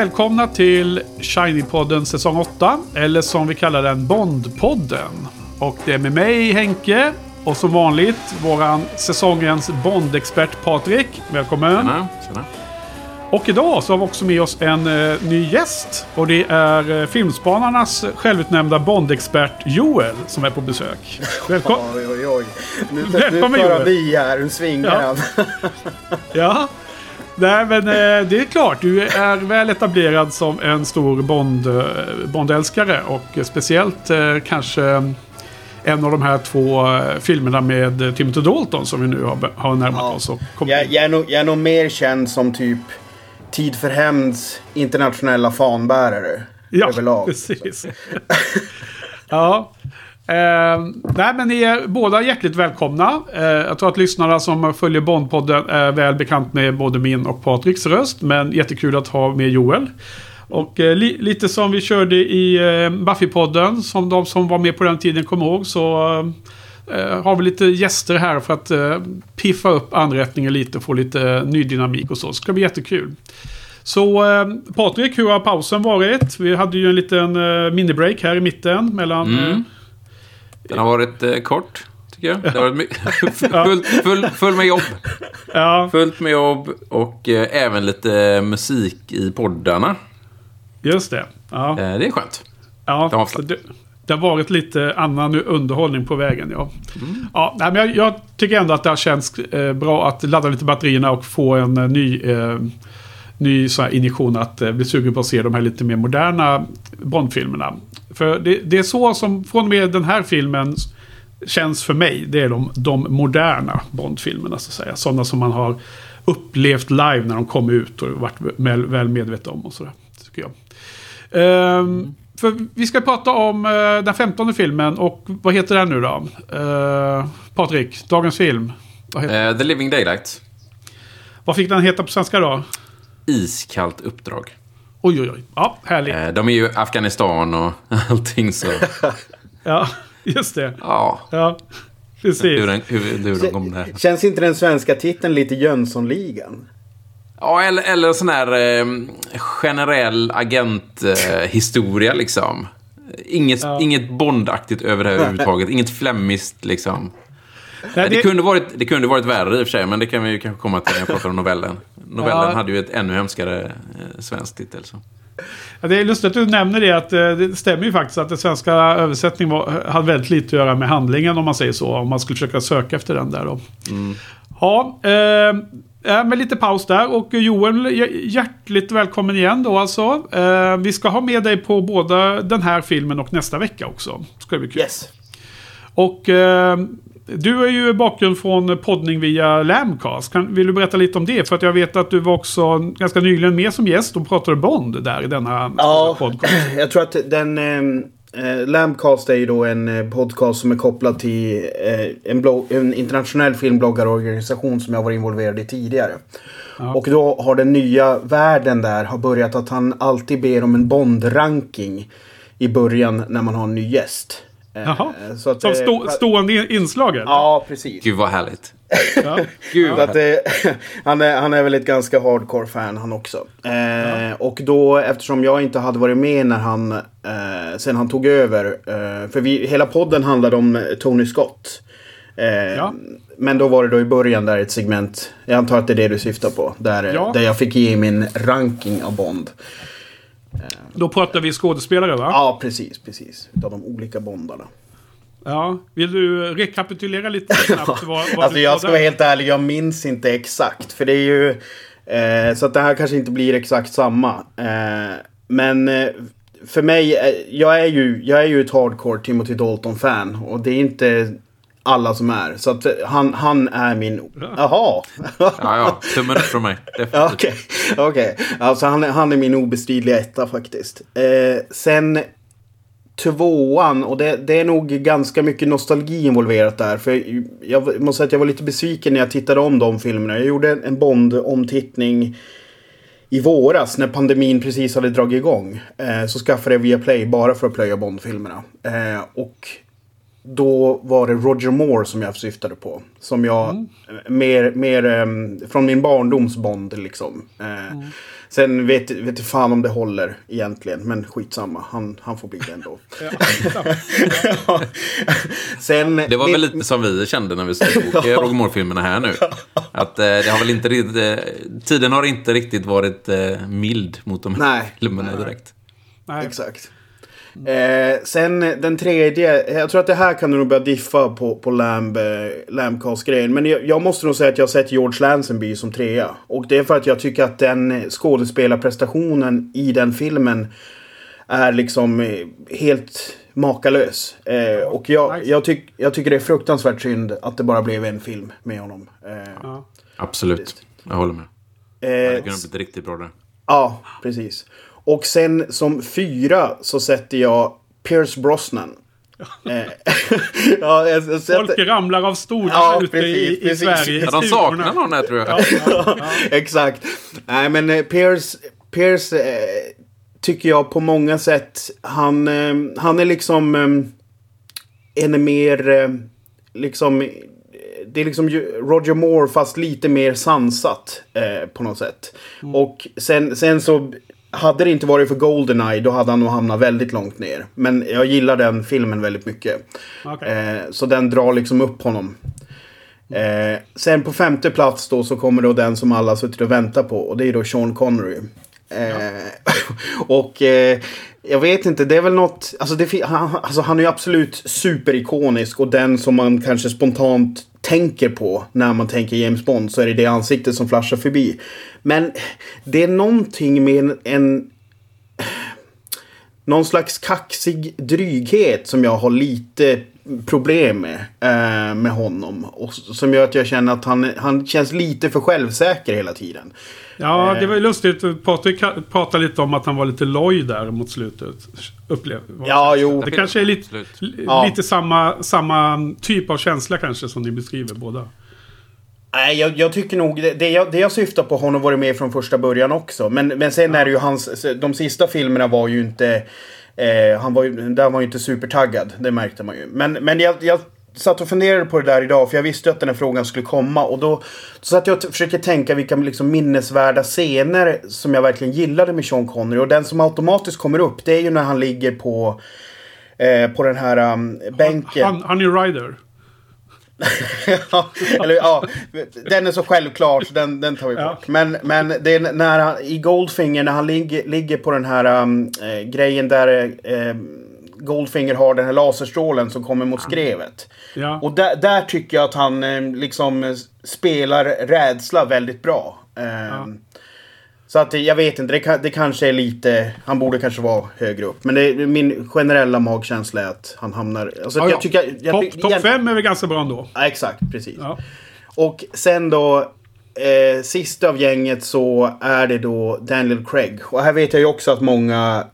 Välkomna till Shiny-podden säsong 8. Eller som vi kallar den, Bond-podden. Och det är med mig Henke. Och som vanligt våran säsongens Bond-expert Patrik. Välkommen. Tjena, tjena. Och idag så har vi också med oss en eh, ny gäst. Och det är eh, Filmspanarnas självutnämnda Bond-expert Joel som är på besök. Välkommen. Oj, oj, oj. Nu, nu Välkommen, tar Joel. vi här. Nu svingar Ja. han. Ja. Nej men eh, det är klart, du är väl etablerad som en stor Bond, eh, Bond-älskare. Och speciellt eh, kanske en av de här två filmerna med Timothy Dalton som vi nu har, har närmat Ja. oss. Jag, jag, är nog, jag är nog mer känd som typ Tid för hämnds internationella fanbärare. Ja, överlag. precis. ja. Eh, nej, men ni är båda hjärtligt välkomna. Eh, jag tror att lyssnarna som följer Bondpodden är väl bekant med både min och Patriks röst. Men jättekul att ha med Joel. Och eh, li- lite som vi körde i eh, Buffy-podden, som de som var med på den tiden kommer ihåg, så eh, har vi lite gäster här för att eh, piffa upp anrättningen lite, få lite eh, ny dynamik och så. Det ska bli jättekul. Så eh, Patrik, hur har pausen varit? Vi hade ju en liten eh, minibreak här i mitten mellan... Mm. Eh, Den har varit eh, kort, tycker jag. Det har varit my- full, full, med jobb. ja, Fullt med jobb och eh, även lite musik i poddarna. just det. Ja, Eh, det är skönt. ja, det det, det har varit lite annan underhållning på vägen. Ja, Mm. ja nej, men jag, jag tycker ändå att det har känts eh, bra att ladda lite batterierna och få en eh, ny... Ny så här injektion att eh, bli sugen på att se de här lite mer moderna Bond-filmerna. För det, det är så som från och med den här filmen känns för mig. Det är de, de moderna Bond-filmerna så att säga. Sådana som man har upplevt live när de kom ut och varit väl, väl medveten om och sådär. Tycker jag. Ehm, för vi ska prata om eh, den femtonde filmen och vad heter den nu då? Uh, Patrik, dagens film. Vad, heter, Eh, The Living Daylight. vad fick den heta på svenska då? Iskallt uppdrag. Oj, oj, oj. Ja, härligt. Eh, de är ju Afghanistan och allting så... Ja, just det. Ja, Ja, hur, precis. den, hur, hur de kom där. Känns inte den svenska titeln lite Jönssonligan? Ja, eller, eller sån här eh, generell agenthistoria eh, liksom. Inget, Ja. inget Bondaktigt över det här överhuvudtaget. Inget flemmiskt, liksom. Nej, det, kunde varit, det kunde varit värre i och för sig, men det kan vi ju kanske komma till när jag pratar om novellen. Novellen Ja. hade ju ett ännu hemskare eh, svenskt titel. Så. Ja, det är lustigt att du nämner det. Att eh, det stämmer ju faktiskt att den svenska översättningen var, hade väldigt lite att göra med handlingen om man säger så. Om man skulle försöka söka efter den där då. Ja, eh, eh, med lite paus där. Och Joel, hj- hjärtligt välkommen igen då alltså. Eh, vi ska ha med dig på både den här filmen och nästa vecka också. Ska det bli kul. Yes. Och eh, du är ju bakgrund från poddning via Lamcast. Kan, vill du berätta lite om det? För att jag vet att du var också ganska nyligen med som gäst och pratade Bond där i denna Ja, podcast. jag tror att den... Eh, eh, Lambcast är ju då en eh, podcast som är kopplad till eh, en, blogg, en internationell filmbloggarorganisation som jag var involverad i tidigare. Och då har den nya världen där har börjat att han alltid ber om en Bond-ranking i början när man har en ny gäst. Eh, Jaha. Så att, Som eh, stå, stående in- inslag? Ja, precis. Gud vad härligt. Ja. Gud vad att, eh, han, är, han är väl ett ganska hardcore fan han också. Eh, Och då eftersom jag inte hade varit med när han, eh, sen han tog över. Eh, för vi, hela podden handlade om Tony Scott. Eh, Ja. Men då var det då i början där ett segment. Jag antar att det är det du syftar på. Där, Ja. där jag fick ge min ranking av Bond. Då pratar vi skådespelare va? Ja, precis, precis. Utav de olika Bondarna. Ja. Vill du rekapitulera lite snabbt? Vad, vad Alltså jag ska vara helt ärlig, jag minns inte exakt. För det är ju... Eh, så att det här kanske inte blir exakt samma. Eh, men eh, för mig, eh, jag är ju, jag är ju ett hardcore Timothy Dalton-fan. Och det är inte alla som är. Så att eh, han, han är min... Jaha! Ja, ja. Tummen upp från mig. Okej, okej. Alltså han, är- han är min obestridliga etta faktiskt. Eh, sen tvåan, och det, det är nog ganska mycket nostalgi involverat där. För jag måste säga att jag var lite besviken när jag tittade om de filmerna. Jag gjorde en Bond-omtittning i våras när pandemin precis hade dragit igång. Eh, så skaffade jag Viaplay bara för att plöja Bond-filmerna. Eh, och då var det Roger Moore som jag syftade på. Som jag, mm. mer, mer um, från min barndoms Bond liksom. Uh, mm. Sen vet, vet jag fan om det håller egentligen, men skitsamma. Han, han får bli det ändå. ja, Sen, det var väl lite som vi kände när vi såg Roger Moore-filmerna här nu. Att eh, det har väl inte eh, tiden har inte riktigt varit eh, mild mot de här filmerna direkt. Nej. Exakt. Eh, sen den tredje, jag tror att det här kan du nog börja diffa på, på Lamb, eh, Lambcast-grejen. Men jag, jag, måste nog säga att jag har sett George Lazenby som trea. Och det är för att jag tycker att den skådespelarprestationen i den filmen är liksom eh, helt makalös. Eh, och jag, jag, tyck, jag tycker det är fruktansvärt synd att det bara blev en film med honom. Eh, ja. Absolut, jag håller med. Eh, det kunde ha blivit riktigt bra där. Ja, precis. Och sen som fyra så sätter jag Pierce Brosnan. Eh, ja, jag, jag. Folk ramlar av stolar ja, ute precis, i, i Sverige. Ja, de saknar någon här tror jag. Ja, ja, Exakt. Nej men eh, Pierce, Pierce eh, tycker jag på många sätt. Han, eh, han är liksom eh, en mer eh, liksom det är liksom Roger Moore fast lite mer sansat eh, på något sätt. Mm. Och sen, sen så hade det inte varit för Goldeneye då hade han nog hamnat väldigt långt ner. Men jag gillar den filmen väldigt mycket. Okay. Eh, så den drar liksom upp honom. Eh, sen på femte plats då så kommer då den som alla suttit och väntat på. Och det är då Sean Connery. Eh, och eh, jag vet inte, det är väl något... Alltså, det, han, alltså han är ju absolut superikonisk och den som man kanske spontant tänker på när man tänker James Bond så är det det ansiktet som flashar förbi. Men det är någonting med en, en någon slags kaxig dryghet som jag har lite problem med, eh, med honom. Och som gör att jag känner att han, han känns lite för självsäker hela tiden. Ja, det var ju lustigt. Patrik pratade lite om att han var lite loj där mot slutet. Upplev, ja, jo. Det kanske är lite, ja. lite samma, samma typ av känsla kanske som ni beskriver båda. Nej, jag, jag, tycker nog det, det, jag, det jag syftar på har nog varit med från första början också. Men, men sen är det ju hans, de sista filmerna var ju inte... Eh, han var ju, där var ju inte supertaggad, det märkte man ju. Men, men jag, jag satt och funderade på det där idag för jag visste att den här frågan skulle komma. Och då så satt jag och försöker tänka vilka liksom minnesvärda scener som jag verkligen gillade med Sean Connery. Och den som automatiskt kommer upp det är ju när han ligger på, eh, på den här um, bänken. Han, Honey Rider. ja, eller, ja, den är så självklar så den, den tar vi bort. Ja. Men, men det är när han, i Goldfinger när han ligger, ligger på den här um, äh, grejen där äh, Goldfinger har den här laserstrålen som kommer mot skrevet. Ja. Och där, där, tycker jag att han äh, liksom spelar rädsla väldigt bra. Ja. Så att jag vet inte, det, det, kanske är lite... Han borde kanske vara högre upp. Men det, min generella magkänsla är att han hamnar... Alltså, ja, jag tycker, jag, Topp top fem är väl ganska bra ändå? Ja, exakt, precis. Och sen då... Eh, sist av gänget så är det då Daniel Craig. Och här vet jag ju också att många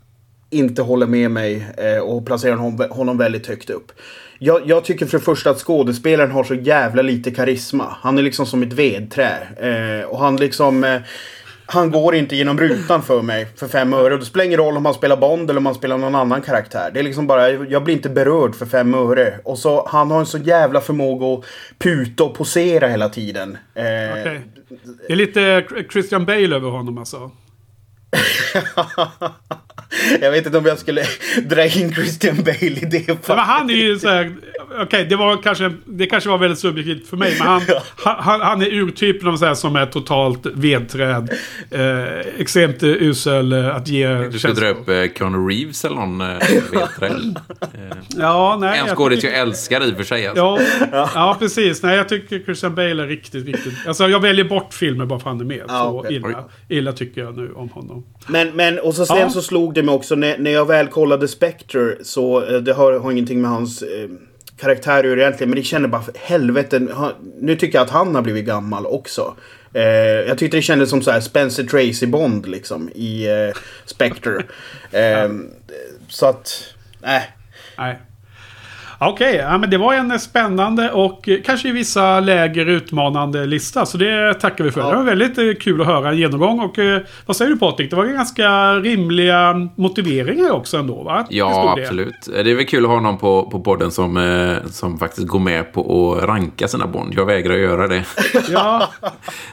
inte håller med mig eh, och placerar honom, honom väldigt högt upp. Jag, jag, tycker för det första att skådespelaren har så jävla lite karisma. Han är liksom som ett vedträ. Eh, och han liksom... Eh, han går inte genom rutan för mig för fem öre. Och det spelar ingen roll om han spelar Bond eller om han spelar någon annan karaktär. Det är liksom bara, jag blir inte berörd för fem öre. Och så, han har en så jävla förmåga att puta och posera hela tiden. Eh, okay. Det är lite Christian Bale över honom alltså. jag vet inte om jag skulle dra in Christian Bale i det fallet. Men han är ju så här, Okej, okay, det var kanske, det kanske var väldigt subjektivt för mig. Men han, ja. han, han, är urtypen av så här som är totalt vedträd. Eh, extremt usel eh, att ge Du ska dra upp eh, Keanu Reeves eller någon eh, vedträd. Eh, ja, nej. En skådis jag älskar i och för sig. Alltså. Ja, ja, precis. Nej, jag tycker Christian Bale är riktigt, riktigt... Alltså jag väljer bort filmer bara för att han är med. Ja, så okay. illa, illa tycker jag nu om honom. Men, men och så sen ja. så slog det mig också när, när jag väl kollade Spectre så eh, det har, har ingenting med hans eh, karaktär göra egentligen. Men det känner bara helvete. Nu tycker jag att han har blivit gammal också. Eh, jag tyckte det kändes som så här Spencer Tracy Bond liksom i eh, Spectre. eh, så att, nej. Nej. Okej, okay, ja, men det var en spännande och kanske i vissa läger utmanande lista. Så det tackar vi för. Ja. Det var väldigt eh, kul att höra en genomgång. Och eh, vad säger du Patrik? Det var ganska rimliga motiveringar också ändå va? Ja, absolut. Det är väl kul att ha någon på, på podden som, eh, som faktiskt går med på att ranka sina Bond. Jag vägrar göra det. ja,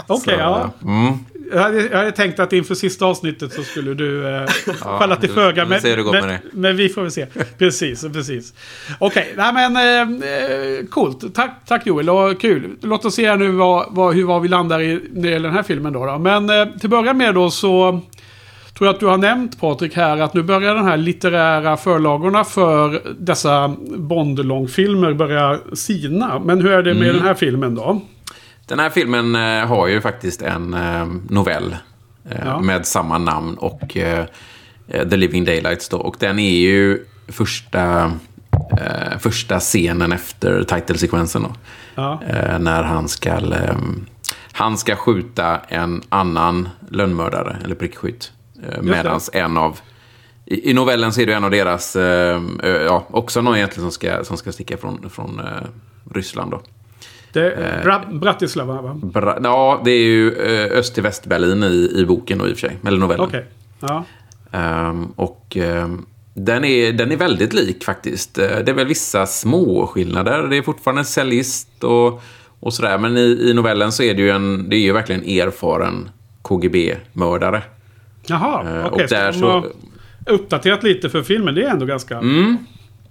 okej. Okay, ja. Mm. Jag hade, jag hade, tänkt att inför sista avsnittet så skulle du eh, ja, falla till föga. Men, men, men, vi får väl se. Precis, precis. Okej, okay, men eh, eh, coolt. Tack, tack Joel, och kul. Låt oss se nu vad, vad, hur, vad vi landar i när det gäller den här filmen då. då. Men eh, till att börja med då så tror jag att du har nämnt Patrik här att nu börjar den här litterära förlagorna för dessa Bond-långfilmer börja sina. Men hur är det med mm. den här filmen då? Den här filmen eh, har ju faktiskt en eh, novell eh, ja. med samma namn och The Living Daylights då. Och den är ju första, första scenen efter titelsekvensen då. Ja. när han ska, han ska skjuta en annan lönnmördare, eller prickskytt. Medan en av i, I novellen så är det en av deras, ja, också någon egentligen som ska, som ska sticka från, från Ryssland då. Det är Bra Bratislava va? Bra ja, det är ju eh, öst till väst-Berlin i, i boken och i och för sig. Eller novellen. Okay. Ja. Um, och um, den, är, den är väldigt lik faktiskt. Eh, det är väl vissa små skillnader. Det är fortfarande en cellist och, och sådär. Men i, i novellen så är det ju en, det är ju verkligen erfaren KGB-mördare. Jaha, okej. Okay, så uppdaterat lite för filmen. Det är ändå ganska... Mm.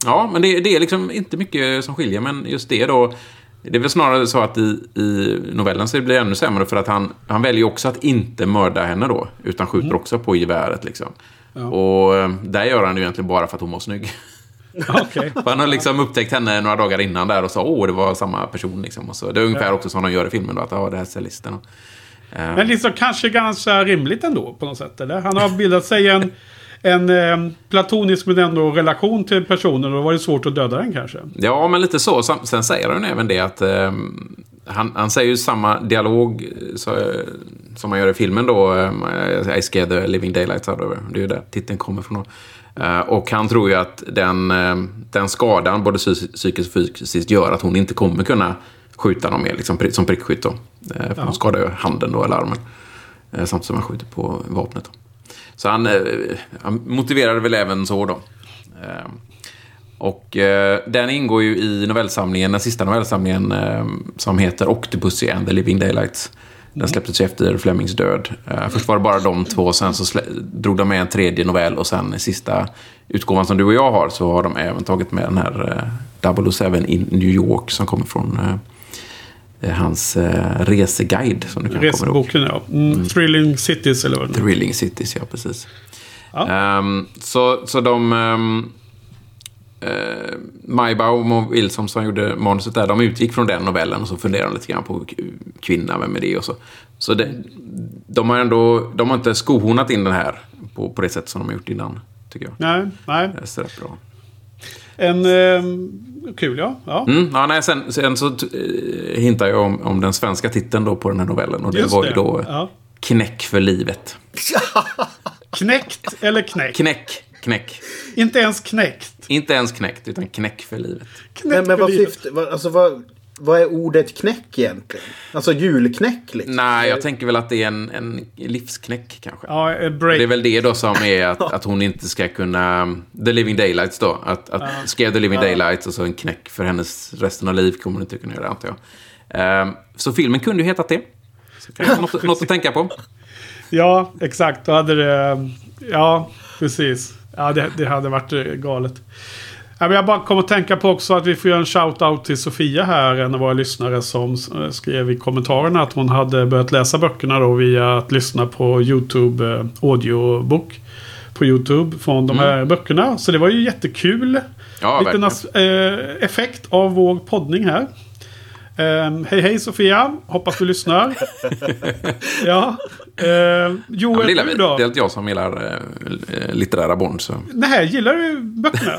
Ja, men det, det, är liksom inte mycket som skiljer. Men just det då. Det är väl snarare så att i, i novellen så blir det ännu sämre för att han, han väljer också att inte mörda henne då. Utan skjuter mm. också på geväret liksom. Ja. Och eh, där gör han det egentligen bara för att hon var snygg. Okay. han har liksom upptäckt henne några dagar innan där och sa åh det var samma person liksom. Och så, det är ungefär ja. också som de gör i filmen då, att ja, det här är cellisten. Men liksom kanske ganska rimligt ändå på något sätt. Eller? Han har bildat sig en en eh, platonisk men ändå relation till personen. Och då var det svårt att döda den kanske. Ja, men lite så. Sen säger han även det att eh, han, han säger ju samma dialog så, som man gör i filmen då. Eh, I scared the living daylights out of Det är ju där titeln kommer från. Och han tror ju att den, den skadan, både psykiskt och fysiskt, gör att hon inte kommer kunna skjuta någon mer liksom, som prickskytt. Då. För ja. hon skadar ju handen då, eller armen. samtidigt som han skjuter på vapnet. Då. Så han, eh, han motiverade väl även så då. Eh, och eh, den ingår ju i novellsamlingen, den sista novellsamlingen som heter Octopussy and the Living Daylights. Den släpptes ju efter Flemings död. först var det bara de två, sen så drog de med en tredje novell och sen i sista utgåvan som du och jag har så har de även tagit med den här 007 in New York som kommer från Eh, hans eh, reseguide. Som du kan Reseboken, ja. Mm, mm. Thrilling Cities eller vad det. Thrilling Cities, ja precis. Ja. Um, så, så de... Um, uh, Maibaum och Wilson som gjorde manuset där, de utgick från den novellen och så funderade de lite grann på kvinna, vem är det och så. Så det, de har ändå, de har inte skohornat in den här på, på det sätt som de har gjort innan, tycker jag. Nej, nej. Det är bra. En eh, kul ja. Ja. Mm, ja nej, sen, sen så eh, hintar jag om, om den svenska titeln då på den här novellen. Och det Just var ju då ja. Knäck för livet. Knäckt eller knäck? Knäck. Knäck. Inte ens knäckt. Inte ens knäckt, utan knäck för livet. Knäck men, men vad, syfte, vad, alltså, vad, vad är ordet knäck egentligen? Alltså julknäck liksom? Nej, jag tänker väl att det är en, en livsknäck kanske. Ja, break. Det är väl det då som är att, att hon inte ska kunna... The Living Daylights då. Att, att ja. skrev The Living ja. Daylights och så en knäck för hennes resten av liv kommer hon inte kunna göra, antar jag. Uh, så filmen kunde ju hetat det. Något, något att tänka på. Ja, exakt. Då hade det... Ja, precis. Ja, det, det hade varit galet. Jag bara kom att tänka på också att vi får göra en shout-out till Sofia här, en av våra lyssnare som skrev i kommentarerna att hon hade börjat läsa böckerna då via att lyssna på YouTube eh, audiobok på YouTube från de här mm. böckerna. Så det var ju jättekul. Ja, Liten eh, effekt av vår poddning här. Um, hej hej Sofia, hoppas du lyssnar. ja. Uh, Joel, ja, det, då? det är inte jag som gillar uh, litterära Bond. Så. Nej, gillar du böckerna?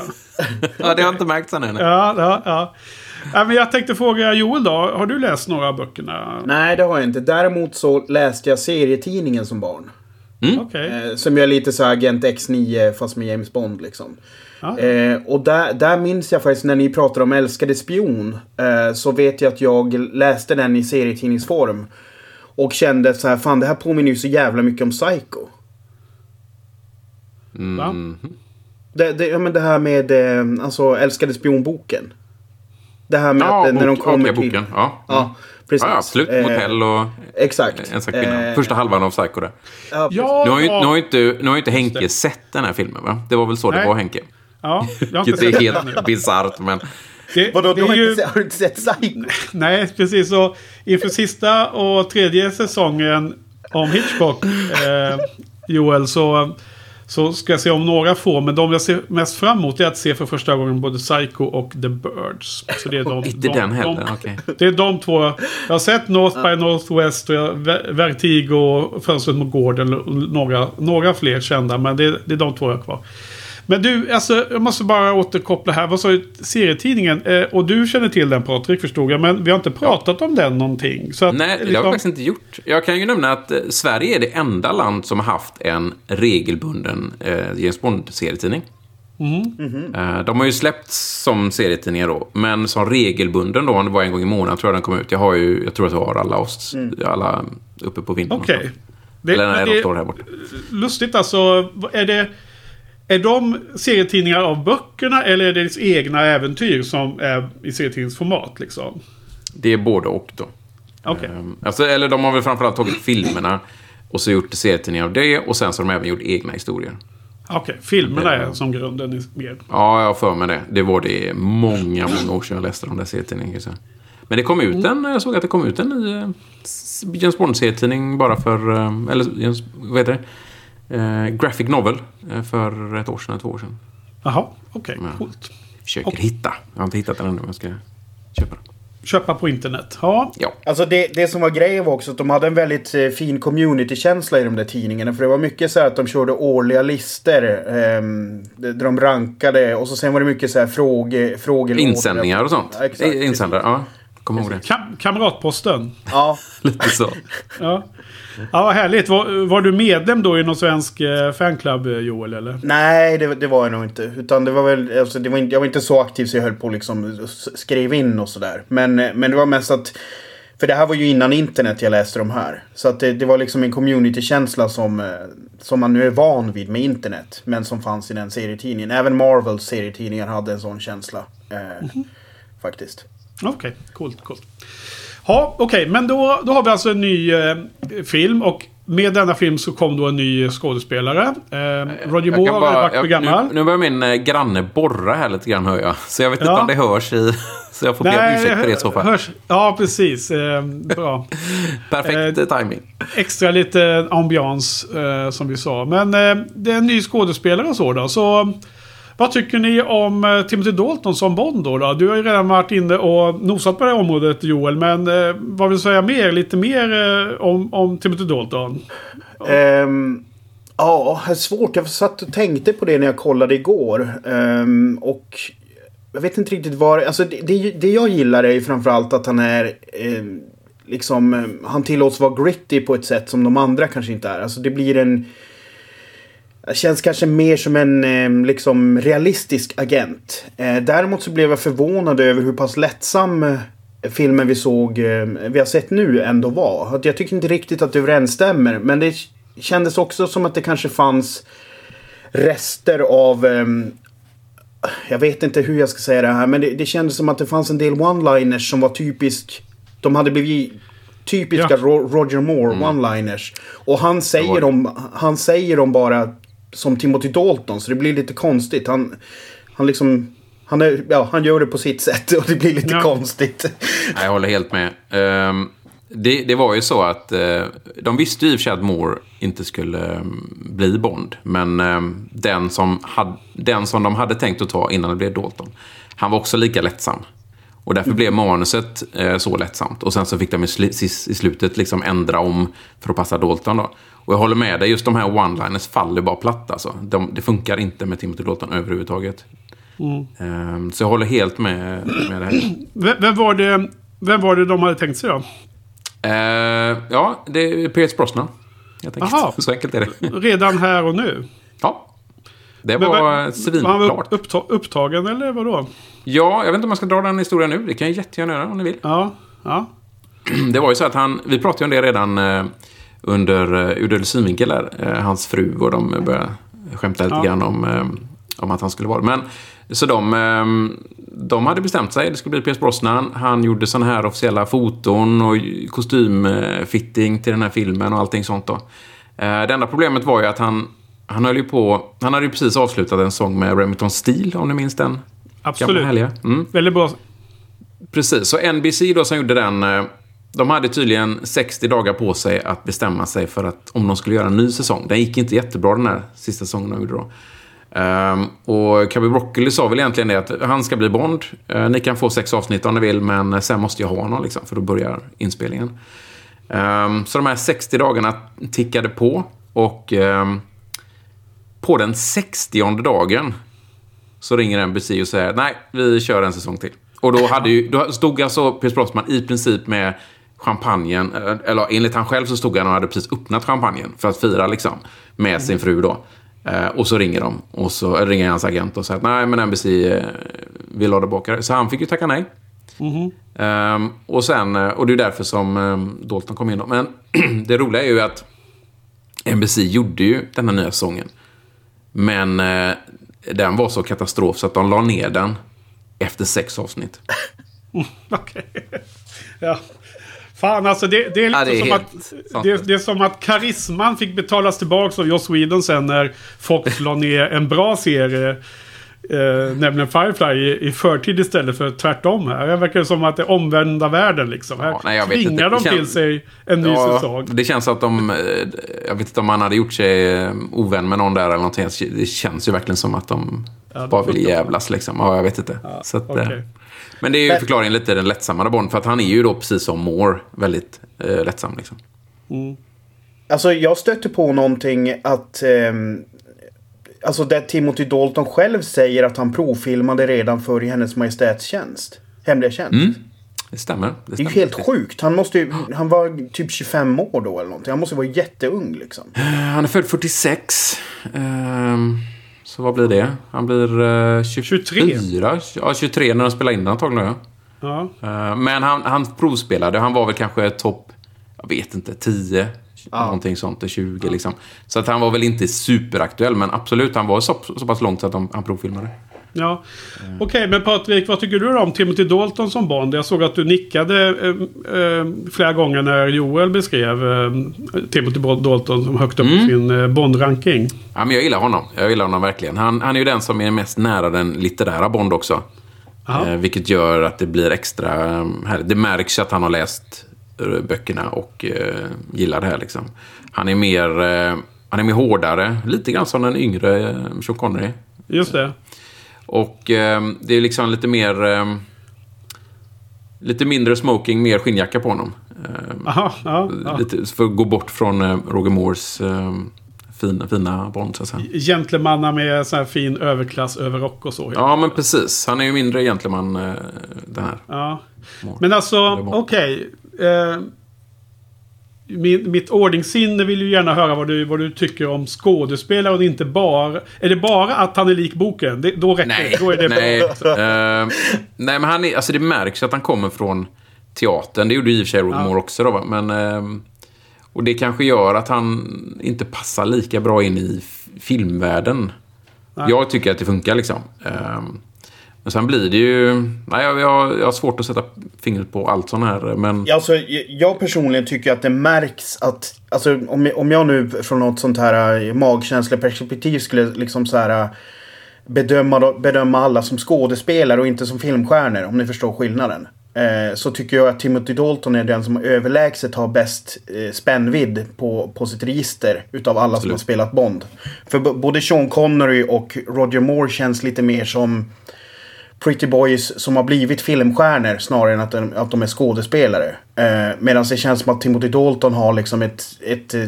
ja, det har jag inte märkt än. Ja, ja, ja. ja, men jag tänkte fråga Joel då. Har du läst några av böckerna? Nej, det har jag inte. Däremot så läste jag serietidningen som barn. Mm. Okay. Eh, som gör lite så Agent X9 fast med James Bond liksom. Ah. Eh, och där, där minns jag faktiskt när ni pratade om Älskade spion. Eh, så vet jag att jag läste den i serietidningsform. Och kände så här, fan det här påminner ju så jävla mycket om Psycho. Mm. Det, det, ja, men det här med eh, alltså, Älskade spionboken. Det här med ja, att när de kommer okay, till... Boken. Ja. ja, mm. precis. Ja, absolut. Motell och eh, exakt. en kvinna. Eh, Första halvan av Psycho där. Ja, nu, har ju, nu, har inte, nu har inte Henke sett den här filmen va? Det var väl så Nej. det var Henke? Ja, jag har inte Det är helt bisarrt men... Det, Vadå, det du har, ju... inte, har, du inte sett Psycho? Nej, precis. Och inför sista och tredje säsongen om Hitchcock, eh, Joel, så så ska jag se om några få, men de jag ser mest fram emot är att se för första gången både Psycho och The Birds. Så det är de, Inte de, den heller, okej. Okay. Det är de två. Jag har sett North by Northwest och Vertigo och Fönstret mot gården. Några, några fler kända, men det, det är de två jag har kvar. Men du, alltså, jag måste bara återkoppla här. Vad sa du? Serietidningen. Eh, och du känner till den Patrik, förstod jag. Men vi har inte pratat ja. om den någonting. Så att, Nej, det liksom... har vi faktiskt inte gjort. Jag kan ju nämna att eh, Sverige är det enda land som har haft en regelbunden eh, James Bond-serietidning. Mm. Mm -hmm. De har ju släppts som serietidningar då, men som regelbunden då, det var en gång i månaden tror jag den kom ut. Jag har ju, jag tror att jag har alla oss, mm. alla uppe på vinden. Okej. Okay. Eller nej, de står här borta. Lustigt alltså, är det... Är de serietidningar av böckerna eller är det deras egna äventyr som är i serietidningsformat? Liksom? Det är både och då. Okay. Um, alltså, eller de har väl framförallt tagit filmerna och så gjort serietidningar av det och sen så har de även gjort egna historier. Okej, okay. filmerna är som grunden mer? Ja, jag har för mig det. Det var det många, många år sedan jag läste de där serietidningarna. Men det kom ut en, jag såg att det kom ut en ny eh, James Bond-serietidning bara för, eh, eller vad heter det? Eh, graphic novel eh, för ett år sedan, två år sedan. Jaha, okej, okay, coolt. Försöker okay. hitta. Jag har inte hittat den ännu, men jag ska köpa den. Köpa på internet. Ja. ja. Alltså det, det som var grejen var också att de hade en väldigt eh, fin community-känsla i de där tidningarna. För det var mycket så här att de körde årliga listor. Eh, där de rankade. Och så sen var det mycket så här fråge, frågelådor. Insändningar och sånt. Ja, exakt. Insändare, ja. Kommer ihåg det. Kam kamratposten. Ja. Lite så. ja. Ja, vad härligt. Var, var, du medlem då i någon svensk eh, fanclub, eh, Joel? Eller? Nej, det, det, var jag nog inte. Utan det var väl, alltså, det var jag var inte så aktiv så jag höll på liksom skrev in och sådär. Men, eh, men det var mest att... För det här var ju innan internet jag läste de här. Så att det, det var liksom en communitykänsla som, som man nu är van vid med internet. Men som fanns i den serietidningen. Även Marvels serietidningar hade en sån känsla. Eh, mm -hmm. Faktiskt. Okej, okay, coolt, coolt. Ja, okej, okay, men då, då har vi alltså en ny eh, film och med denna film så kom då en ny skådespelare. Eh, Roger Moore har varit för gammal. Nu, nu börjar min eh, granne borra här lite grann hör jag. Så jag vet ja. inte om det hörs i... Så jag får be om ursäkt för det i så fall. Hörs, ja, precis. Eh, bra. Perfekt eh, timing. Extra lite ambians eh, som vi sa. Men eh, det är en ny skådespelare och så då. Så vad tycker ni om eh, Timothy Dalton som Bond då, då? Du har ju redan varit inne och nosat på det här området Joel. Men eh, vad vill du säga mer? Lite mer eh, om, om Timothy Dalton? Um, ja, det är svårt. Jag satt och tänkte på det när jag kollade igår. Um, och jag vet inte riktigt var... Alltså det, det, det jag gillar är ju framförallt att han är... Ehm, liksom, eh, liksom, han tillåts vara gritty på ett sätt som de andra kanske inte är. Alltså det blir en Känns kanske mer som en eh, liksom realistisk agent. Eh, däremot så blev jag förvånad över hur pass lättsam eh, filmen vi såg, vi har sett nu ändå var. Jag tycker inte riktigt att det överensstämmer. Men det kändes också som att det kanske fanns rester av jag vet inte hur jag ska säga det här, men det, det kändes som att det fanns en del one-liners som var typisk. De hade blivit typiska ja. Roger Moore mm. one-liners. Och han säger, dem, han säger dem bara som Timothy Dalton. Så det blir lite konstigt. Han, han liksom... Han, är, ja, han gör det på sitt sätt och det blir lite ja. konstigt. Jag håller helt med. Um, det, det, var ju så att uh, de visste ju i och för sig att Moore inte skulle um, bli Bond. Men um, den, som had, den som de hade tänkt att ta innan det blev Dalton, han var också lika lättsam. Och därför mm. blev manuset uh, så lättsamt. Och sen så fick de i, sl i slutet liksom ändra om för att passa Dalton. Då. Och jag håller med dig, just de här one-liners faller bara platt alltså. De, det funkar inte med Timothy Dalton överhuvudtaget. Mm. Um, så jag håller helt med, med det här. Vem var det, vem var det de hade tänkt sig då? Uh, ja, det är Pierce Brosnan. Helt enkelt. Så enkelt är det. Redan här och nu? Ja. Det var, civilklart. Var han uppta upptagen eller vadå? Ja, jag vet inte om man ska dra den historien nu. Det kan jag jättegärna göra om ni vill. Ja, ja. Det var ju så att han, vi pratade om det redan eh, under uh, synvinkel där. Uh, hans fru och de började skämta lite ja. grann om, uh, om att han skulle vara Men så de, de hade bestämt sig. Det skulle bli Pierce Brosnan. Han gjorde sådana här officiella foton och kostymfitting till den här filmen och allting sånt då. Det enda problemet var ju att han, han höll ju på... Han hade ju precis avslutat en sång med Remington Steel, om ni minns den. Absolut. Mm. Väldigt bra. Precis, så NBC då som gjorde den de hade tydligen 60 dagar på sig att bestämma sig för att om de skulle göra en ny säsong. Den gick inte jättebra den här sista säsongen de gjorde då. Um, och Cubby Broccoli sa väl egentligen det att han ska bli Bond. Uh, ni kan få sex avsnitt om ni vill, men sen måste jag ha honom liksom, för då börjar inspelningen. Um, så de här 60 dagarna tickade på och um, på den 60 dagen så ringer NBC och säger nej, vi kör en säsong till. Och då, hade ju, då stod alltså Pierce Brosnan i princip med champagnen, eh, eller enligt han själv så stod han och hade precis öppnat champagnen för att fira liksom med sin fru då. Eh, och så ringer de och så ringer hans agent och säger att nej men NBC eh, vill ha tillbaka det. Så han fick ju tacka nej. Mm -hmm. och sen, och det är därför som um, Dalton kom in då. Men det roliga är ju att NBC gjorde ju den här nya säsongen. Men uh, den var så katastrof så att de la ner den efter sex avsnitt. Okej. Okay. Ja. Fan alltså det, det är lite ja, det är som att... Det, det, är som att karisman fick betalas tillbaka av Joss Whedon sen när Fox la ner en bra serie. Eh, nämligen Firefly i, i förtid istället för tvärtom här. Det verkar som att det är omvända världen liksom. Här ja, nej, jag tvingar de till sig en ny ja, säsong. Det känns att de... Eh, jag vet inte om man hade gjort sig eh, ovän med någon där eller någonting. Det känns ju verkligen som att de ja, bara vill jävlas liksom. Ja, jag vet inte. Ja, så att, okay. Men det är ju förklaringen lite den lättsammare Bond. För att han är ju då precis som Moore väldigt eh, lättsam. Liksom. Mm. Alltså jag stötte på någonting att... Eh, alltså där Timothy Dalton själv säger att han provfilmade redan för i Hennes Majestäts tjänst. Hemliga tjänst. Mm. Det stämmer. Det, stämmer. det är ju helt sjukt. Han, måste ju, han var typ 25 år då eller någonting. Han måste vara jätteung liksom. Han är född 46. Um... Så vad blir det? Han blir uh, 24. 23. Ja, 23 när de spelar in den antagligen. Ja. Uh, men han, han provspelade. Han var väl kanske topp, jag vet inte, 10. Ja. Någonting sånt, 20 ja. liksom. Så att han var väl inte superaktuell. Men absolut, han var så, så pass långt så att de, han provfilmade. Ja. Okej, okay, men Patrik, vad tycker du om Timothy Dalton som Bond? Jag såg att du nickade eh, eh, flera gånger när Joel beskrev eh, Timothy Dalton som högt upp mm. på sin eh, Bond-ranking. Ja, men jag gillar honom. Jag gillar honom verkligen. Han, han är ju den som är mest nära den litterära Bond också. Eh, vilket gör att det blir extra eh, härligt. Det märks att han har läst eh, böckerna och gillar det här liksom. Han är mer, han är mer hårdare. Lite grann som den yngre Sean Connery. Just det. Och eh, det är liksom lite mer... Eh, lite mindre smoking, mer skinnjacka på honom. Eh, Aha, ja, ja. Lite, för att gå bort från eh, Roger Moores eh, fina, fina Bond. Gentlemanna med sån här fin överklass överrock och så. Ja, men precis. Han är ju mindre gentleman, eh, den här. Ja. Men alltså, okej. Okay. Min, mitt ordningssinne vill ju gärna höra vad du, vad du tycker om skådespelare och inte bara... Är det bara att han är lik boken? Det, då räcker nej, det. Då är det nej. uh, nej, men han är, alltså det märks att han kommer från teatern. Det gjorde ju i och för sig Roger ja. Moore också då, men... Uh, och det kanske gör att han inte passar lika bra in i filmvärlden. Nej. Jag tycker att det funkar liksom. Uh, men sen blir det ju... Nej, jag, jag, jag har svårt att sätta fingret på allt sånt här. Men... Alltså, jag personligen tycker att det märks att... Alltså, om, om jag nu från något sånt här äh, magkänsleperspektiv skulle liksom så här äh, bedöma, bedöma alla som skådespelare och inte som filmstjärnor. Om ni förstår skillnaden. Eh, så tycker jag att Timothy Dalton är den som överlägset har bäst eh, spännvidd på, på sitt register. Utav alla Absolut. som har spelat Bond. För både Sean Connery och Roger Moore känns lite mer som Pretty Boys som har blivit filmstjärnor snarare än att de, att de är skådespelare. Eh, Medan det känns som att Timothy Dalton har liksom ett, ett, eh,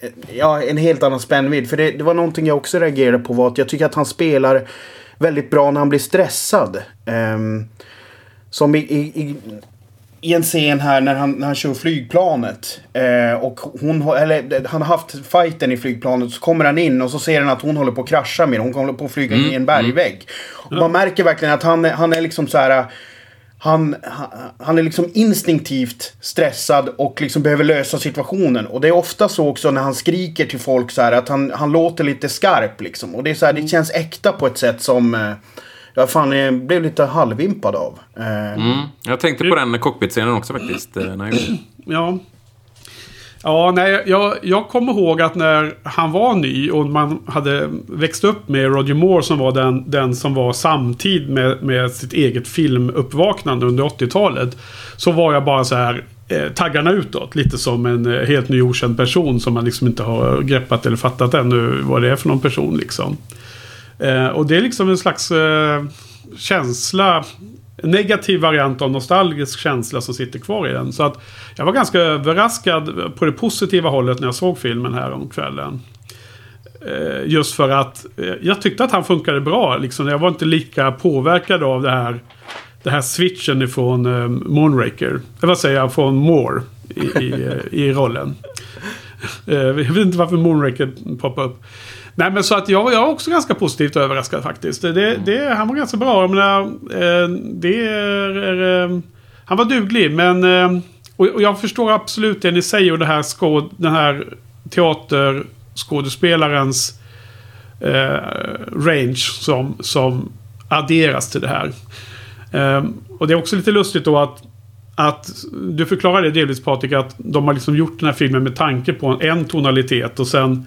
ett ja, en helt annan spännvidd. För det, det, var någonting jag också reagerade på var att jag tycker att han spelar väldigt bra när han blir stressad. Eh, som i, i, i, i en scen här när han, när han kör flygplanet. Eh, och hon, eller, han har haft fighten i flygplanet. Så kommer han in och så ser han att hon håller på att krascha med Hon håller på att flyga mm. in i en bergvägg. Mm. man märker verkligen att han, han är liksom så här han, han är liksom instinktivt stressad och liksom behöver lösa situationen. Och det är ofta så också när han skriker till folk så här att han, han låter lite skarp liksom. Och det är så här, det känns äkta på ett sätt som eh, jag fan jag blev lite halvimpad av. Eh. Mm. Jag tänkte på den cockpit-scenen också faktiskt. Eh, när jag ja, Ja, nej, jag, jag kommer ihåg att när han var ny och man hade växt upp med Roger Moore som var den, den som var samtid med, med sitt eget filmuppvaknande under 80-talet. Så var jag bara så här eh, taggarna utåt. Lite som en eh, helt ny okänd person som man liksom inte har greppat eller fattat ännu vad det är för någon person liksom. Eh, och det är liksom en slags eh, känsla negativ variant av nostalgisk känsla som sitter kvar i den. Så att jag var ganska överraskad på det positiva hållet när jag såg filmen här om kvällen. Eh, just för att eh, jag tyckte att han funkade bra. Liksom. Jag var inte lika påverkad av det här, det här switchen ifrån eh, Moonraker. Eller vad säger jag? Från Moore i, i, eh, i rollen. Eh, jag vet inte varför Moonraker poppar upp. Nej men så att jag, jag är också ganska positivt överraskad faktiskt. Det, det, han var ganska bra. Jag menar, eh, det är, eh, han var duglig men... Eh, och, jag förstår absolut det ni säger och det här skåd, den här teaterskådespelarens eh, range som, som adderas till det här. Eh, och det är också lite lustigt då att att du förklarade delvis Patrik att de har liksom gjort den här filmen med tanke på en tonalitet och sen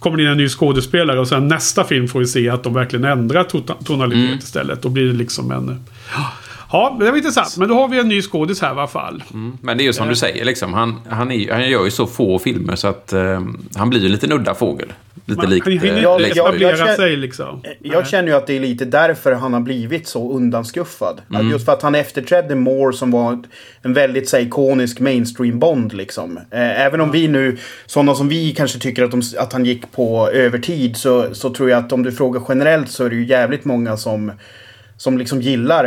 kommer det in en ny skådespelare och sen nästa film får vi se att de verkligen ändrar tonalitet mm. istället. Då blir det liksom en... Ja, det var intressant. Men då har vi en ny skådis här i alla fall. Mm. Men det är ju som du säger, liksom. han, han, är, han gör ju så få filmer så att uh, han blir ju lite udda fågel. Lite likt... Han hinner inte etablera sig liksom. Jag känner ju att det är lite därför han har blivit så undanskuffad. Mm. Just för att han efterträdde Moore som var en väldigt så, ikonisk mainstream Bond liksom. Eh, även om vi nu, sådana som vi kanske tycker att, de, att han gick på övertid så, så tror jag att om du frågar generellt så är det ju jävligt många som som liksom gillar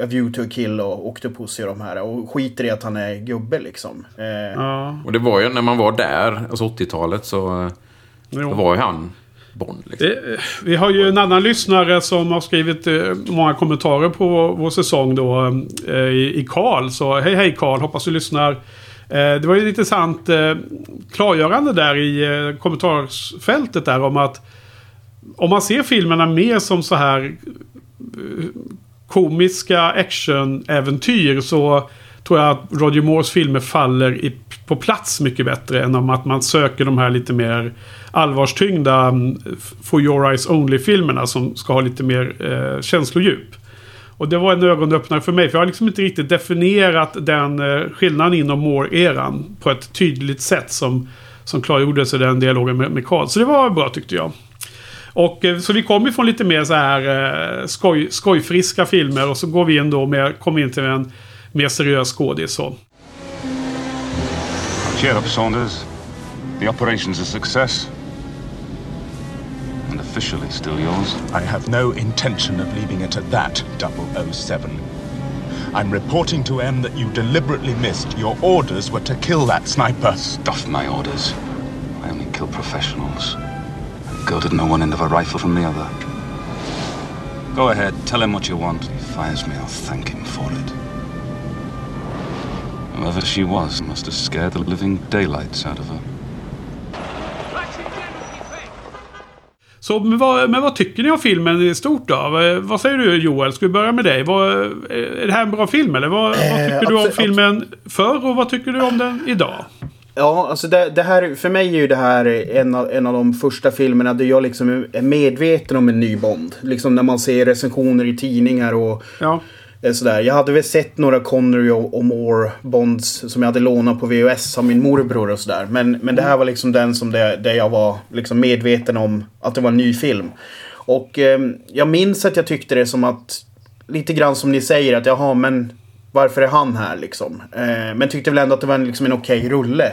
A View to a Kill och Octopussy och de här. Och skiter i att han är gubbe liksom. Eh. Ja. Och det var ju när man var där, alltså 80-talet, så, så var ju han Bond. Liksom. Det, vi har ju en annan lyssnare som har skrivit eh, många kommentarer på vår säsong då. Eh, I Karl. Så hej hej Karl, hoppas du lyssnar. Eh, det var ju ett intressant klargörande där i kommentarsfältet där om att om man ser filmerna mer som så här komiska actionäventyr så tror jag att Roger Moores filmer faller i, på plats mycket bättre än om att man söker de här lite mer allvarstyngda mm, For Your Eyes Only-filmerna som ska ha lite mer eh, känslodjup. Och det var en ögonöppnare för mig. För jag har liksom inte riktigt definierat den eh, skillnaden inom Moore-eran på ett tydligt sätt som, som klargjordes i den dialogen med, med Carl. Så det var bra tyckte jag. Och, eh, så vi kommer från lite mer så här eh, skoj, skojfriska filmer och så går vi in då med, kommer in till en mer seriös skådis. Cheer up Saunders. The operation's a success. Officially still yours. I have no intention of leaving it at that, 007. I'm reporting to M that you deliberately missed. Your orders were to kill that sniper. Stuff my orders. I only kill professionals. Girl didn't know one end of a rifle from the other. Go ahead, tell him what you want. If he fires me, I'll thank him for it. Whoever she was must have scared the living daylights out of her. Så men vad, men vad, tycker ni om filmen i stort då? Vad säger du Joel? Ska vi börja med dig? Vad, är det här en bra film eller? Vad, vad tycker eh, du om filmen förr och vad tycker du om den idag? Ja, alltså det, det, här, för mig är ju det här en av, en av de första filmerna där jag liksom är medveten om en ny Bond. Liksom när man ser recensioner i tidningar och ja. Eh, sådär. Jag hade väl sett några Connery och, och Moore Bonds som jag hade lånat på VHS av min morbror och sådär. Men, men det här var liksom den som det, det jag var liksom medveten om att det var en ny film. Och eh, jag minns att jag tyckte det som att lite grann som ni säger att jaha men varför är han här liksom? Eh, men tyckte väl ändå att det var en, liksom en okej okay rulle.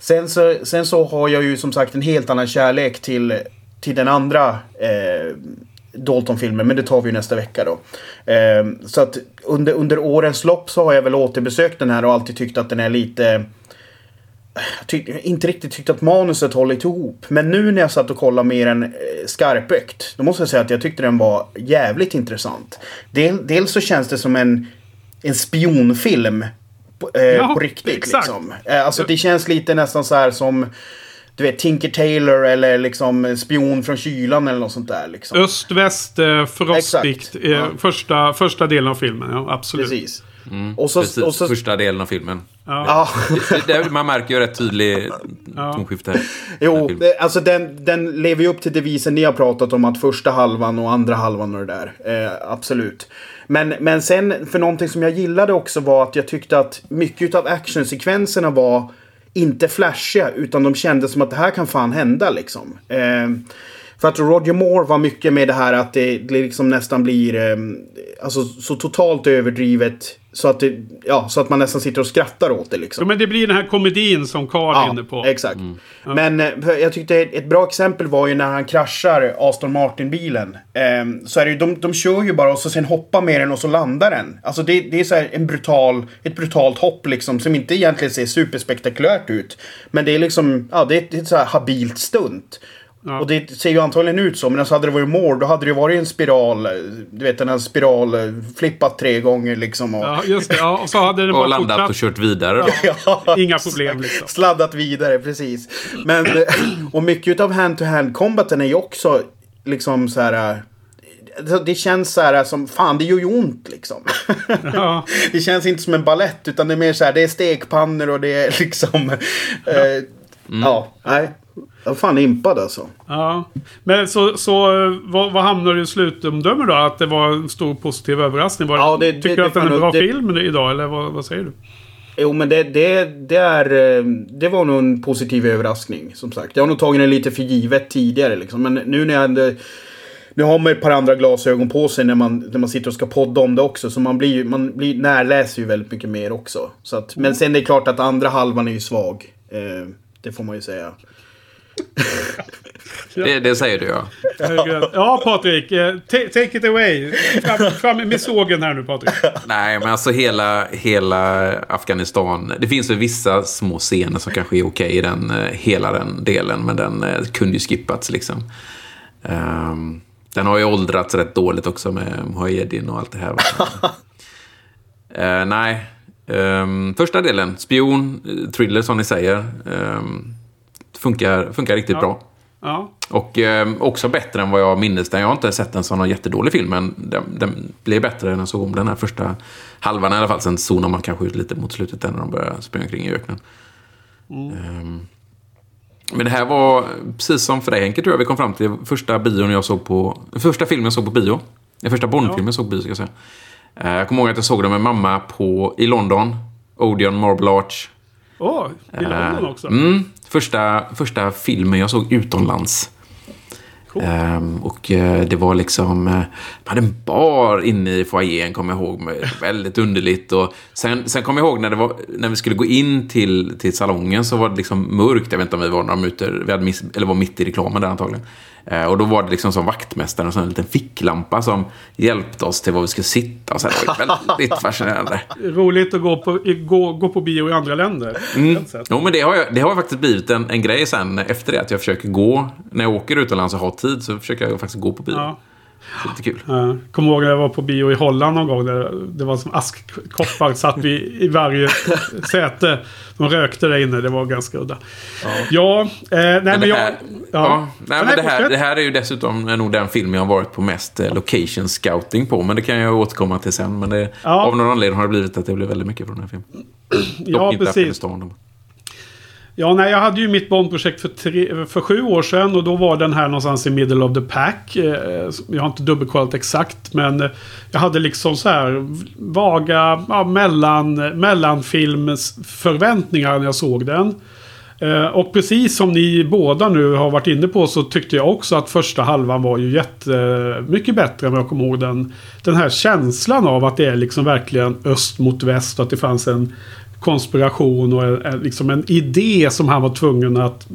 Sen så, sen så har jag ju som sagt en helt annan kärlek till, till den andra eh, Dalton-filmen, men det tar vi ju nästa vecka då. Eh, så att under, under årens lopp så har jag väl återbesökt den här och alltid tyckt att den är lite... Tyck, inte riktigt tyckt att manuset hållit ihop. Men nu när jag satt och kollade mer än eh, skarpökt. Då måste jag säga att jag tyckte den var jävligt intressant. Del, dels så känns det som en, en spionfilm. På, eh, ja, på riktigt exakt. liksom. Eh, alltså det känns lite nästan så här som du vet, Tinker Taylor eller liksom Spion från kylan eller något sånt där. Liksom. Öst, väst, eh, frostigt. Eh, ja. första, första delen av filmen, ja absolut. Precis. Mm, och så, precis, och så, första delen av filmen. Ja. det, det, man märker ju rätt tydlig ja. tonskifte. Jo, alltså den, den lever ju upp till devisen ni har pratat om att första halvan och andra halvan och det där. Eh, absolut. Men, men sen, för någonting som jag gillade också var att jag tyckte att mycket av actionsekvenserna var inte flashiga utan de kände som att det här kan fan hända liksom. Eh, för att Roger Moore var mycket med det här att det, det liksom nästan blir eh, alltså, så totalt överdrivet. Så att, det, ja, så att man nästan sitter och skrattar åt det. Liksom. Ja, men det blir den här komedin som Carl ja, är inne på. Exakt. Mm. Men eh, jag tyckte ett bra exempel var ju när han kraschar Aston Martin-bilen. Eh, så är det ju, de, de kör ju bara och så sen hoppar med den och så landar den. Alltså det, det är så en brutal, ett brutalt hopp liksom som inte egentligen ser superspektakulärt ut. Men det är liksom, ja det är, är ett så här habilt stunt. Ja. Och det ser ju antagligen ut så. Men alltså hade det varit mål då hade det varit en spiral. Du vet den här spiral eh, flippat tre gånger liksom. Och... Ja, just det. Ja, och så hade den bara Och landat fortsatt. och kört vidare då. ja, Inga problem liksom. Sladdat vidare, precis. Men, eh, och mycket av hand-to-hand combaten är ju också liksom så här. Eh, det känns så här som, fan det gör ju ont liksom. Ja. det känns inte som en ballett utan det är mer så här, det är stekpannor och det är liksom... Ja. Eh, mm. ja, nej. Jag var fan impad alltså. Ja. Men så, så vad, vad hamnar du i slutomdöme då? Att det var en stor positiv överraskning? Var, ja, det, tycker det, du att det är en bra det, film idag? Eller vad, vad säger du? Jo, men det, det, det, är, eh, det var nog en positiv överraskning. Som sagt. Jag har nog tagit den lite för givet tidigare. Liksom. Men nu när jag... Nu har man ett par andra glasögon på sig när man, när man sitter och ska podda om det också. Så man blir, man blir närläser ju väldigt mycket mer också. Så att, men sen är det klart att andra halvan är ju svag. Eh, det får man ju säga. Det, det, säger du ja. Ja Patrik, eh, take it away. Fram, fram med sågen här nu Patrik. Nej men alltså hela, hela Afghanistan. Det finns väl vissa små scener som kanske är okej i den, eh, hela den delen. Men den eh, kunde ju skippats liksom. Um, den har ju åldrats rätt dåligt också med Mujahedin och allt det här. uh, nej. Um, första delen, spion, thriller som ni säger. Um, funkar, funkar riktigt ja. bra. Ja. Och eh, också bättre än vad jag minns den. Jag har inte sett den som någon jättedålig film, men den, den blev bättre än jag såg om den här första halvan i alla fall. Sen zonar man kanske ut lite mot slutet när de börjar springa kring i öknen. Mm. Um, men det här var, precis som för dig Henke, tror jag vi kom fram till första bion jag såg på... Första filmen jag såg på bio. Den första Bondfilmen ja. jag såg på bio, ska jag säga. Uh, jag kommer ihåg att jag såg den med mamma på, i London. Odeon Marble Arch. Åh, oh, i London också? Mm, första, första filmen jag såg utomlands. Cool. Um, och uh, det var liksom... Uh, man hade en bar inne i foajén, kommer jag ihåg. Med, väldigt underligt. Och sen, sen kommer jag ihåg när, det var, när vi skulle gå in till, till salongen så var det liksom mörkt. Jag vet inte om vi var några minuter... Vi hade miss, eller var mitt i reklamen där antagligen. Eh, och då var det liksom som vaktmästaren och så en liten ficklampa som hjälpte oss till var vi skulle sitta. Så det var väldigt fascinerande. Roligt att gå på, gå, gå på bio i andra länder. Mm. Jo, men det har, jag, det har faktiskt blivit en, en grej sen efter det. Att jag försöker gå, när jag åker utomlands och har tid så försöker jag faktiskt gå på bio. Ja. Lite kul. Jag kommer ihåg när jag var på bio i Holland någon gång. Där det var som askkoppar satt vi i varje säte. De rökte där inne. Det var ganska udda. Ja, ja eh, nej men, men jag... Här, ja. ja. nej, men det, här, det här är ju dessutom nog den film jag har varit på mest eh, location scouting på. Men det kan jag återkomma till sen. Men det, av någon anledning har det blivit att det blir väldigt mycket från den här filmen. ja, precis. Ja, nej, jag hade ju mitt Bondprojekt för, tre, för sju år sedan och då var den här någonstans i middle of the pack. Eh, jag har inte dubbelkollat exakt men eh, jag hade liksom så här vaga ja, mellan, mellanfilmsförväntningar när jag såg den. Eh, och precis som ni båda nu har varit inne på så tyckte jag också att första halvan var ju jättemycket bättre än vad jag kommer ihåg den. Den här känslan av att det är liksom verkligen öst mot väst och att det fanns en konspiration och eh, liksom en idé som han var tvungen att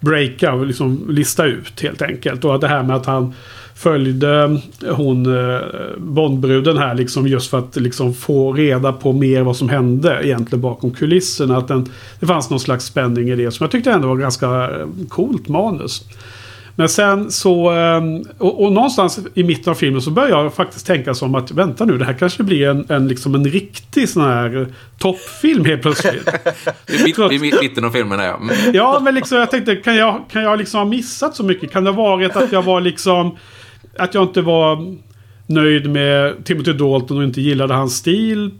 breaka och liksom lista ut helt enkelt. Och det här med att han följde eh, hon eh, Bondbruden här liksom just för att liksom få reda på mer vad som hände egentligen bakom kulisserna. Att den, det fanns någon slags spänning i det som jag tyckte ändå var ganska coolt manus. Men sen så, ehm, och, och, någonstans i mitten av filmen så börjar jag faktiskt tänka som att vänta nu, det här kanske blir en, en, liksom en riktig sån här toppfilm helt plötsligt. I mitten av filmen ja. Mm. Ja, men liksom jag tänkte, kan jag, kan jag liksom ha missat så mycket? Kan det ha varit att jag var liksom, att jag inte var nöjd med Timothy Dalton och inte gillade hans stil.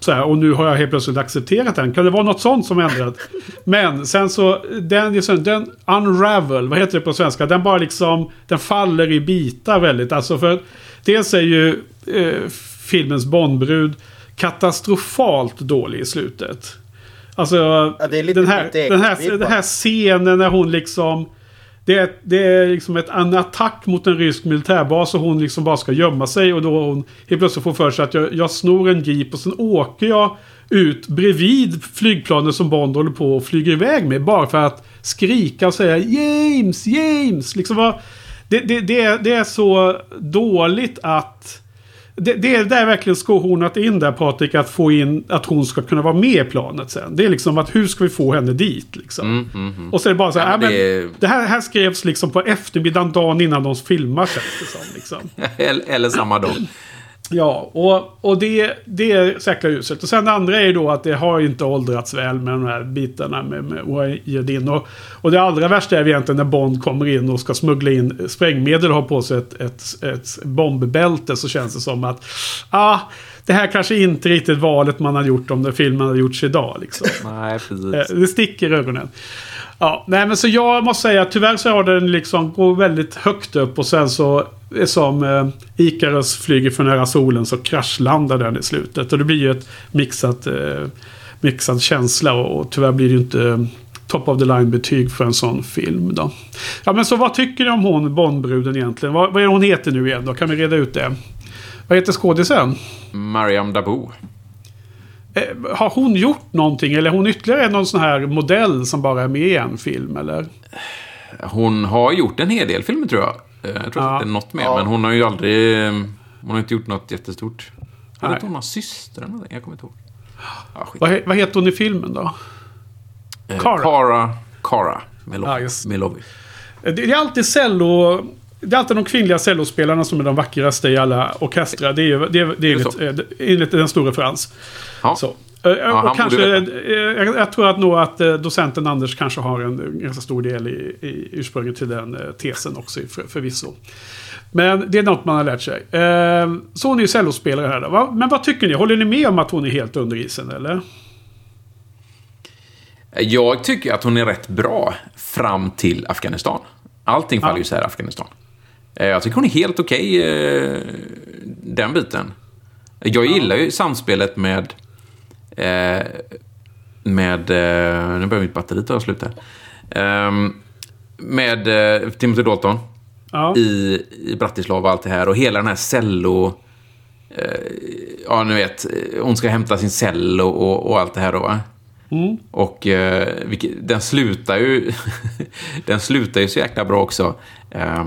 Så här, och nu har jag helt plötsligt accepterat den. Kan det vara något sånt som ändrat? Men sen så, den, den unravel, vad heter det på svenska? Den bara liksom, den faller i bitar väldigt. Alltså för, dels är ju eh, filmens Bondbrud katastrofalt dålig i slutet. Alltså, ja, den, här, den, här, den här scenen när hon liksom det är, det är liksom ett, en attack mot en rysk militärbas och hon liksom bara ska gömma sig. Och då hon helt plötsligt får för sig att jag, jag snor en jeep och sen åker jag ut bredvid flygplanet som Bond håller på och flyger iväg med. Bara för att skrika och säga James, James. Liksom vad, det, det, det, det är så dåligt att det, det, det är verkligen skohornat in där Patrik. Att få in att hon ska kunna vara med i planet sen. Det är liksom att hur ska vi få henne dit liksom. Mm, mm, mm. Och så är det bara så här. Ja, men det... det, här, här skrevs liksom på eftermiddagen dagen innan de filmar känns det som. Liksom. eller samma dag. Ja, och, och det, det är säkra ljuset. Och sen det andra är ju då att det har inte åldrats väl med de här bitarna med, med Wajidin. Och, och det allra värsta är egentligen när Bond kommer in och ska smuggla in sprängmedel och har på sig ett, ett, ett bombbälte. Så känns det som att ah, det här kanske inte riktigt valet man har gjort om den filmen hade gjorts idag. Liksom. Nej, precis. Eh, det sticker i ögonen. Ja, nej men så jag måste säga att tyvärr så har den liksom går väldigt högt upp och sen så som eh, Icarus flyger för nära solen så kraschlandar den i slutet. Och det blir ju ett mixat, eh, mixad känsla och, och tyvärr blir det ju inte eh, top of the line betyg för en sån film då. Ja men så vad tycker ni om hon Bondbruden egentligen? Vad, vad är hon heter nu igen då? Kan vi reda ut det? Vad heter skådisen? Mariam Dabou. Eh, har hon gjort någonting eller är hon ytterligare någon sån här modell som bara är med i en film eller? Hon har gjort en hel del filmer tror jag. Eh, jag tror ja. att det är något mer, ja. men hon har ju aldrig... Hon har inte gjort något jättestort. Hade inte hon någon syster eller någonting? Jag kommer inte ihåg. Ja, vad, vad heter hon i filmen då? Eh, Cara. Cara, Cara Melovi. Ja, Melovi. Det är alltid cello... Det är alltid de kvinnliga cellospelarna som är de vackraste i alla orkestrar. Det är, det är, det är, enligt, eh, enligt en stor referens. Ja. Så. Eh, ja, och kanske, jag, jag, tror att nog att docenten Anders kanske har en ganska stor del i, i ursprunget till den tesen också för, förvisso. Men det är något man har lärt sig. så hon är ju cellospelare här då. Men vad tycker ni? Håller ni med om att hon är helt under isen eller? Jag tycker att hon är rätt bra fram till Afghanistan. Allting faller ja. ju så här i Afghanistan. Eh, jag tycker hon är helt okej, okay, eh, den biten. Jag gillar ju samspelet med... Eh, med... Nu börjar mitt batteri ta slut här. Ehm, med Timothy Dalton. Ja. I, I Bratislava och allt det här. Och hela den här cello... Ja, ni vet. Hon ska hämta sin cello och, och allt det här då, va? Mm. Och eh, den slutar ju den slutar ju så jäkla bra också. Eh,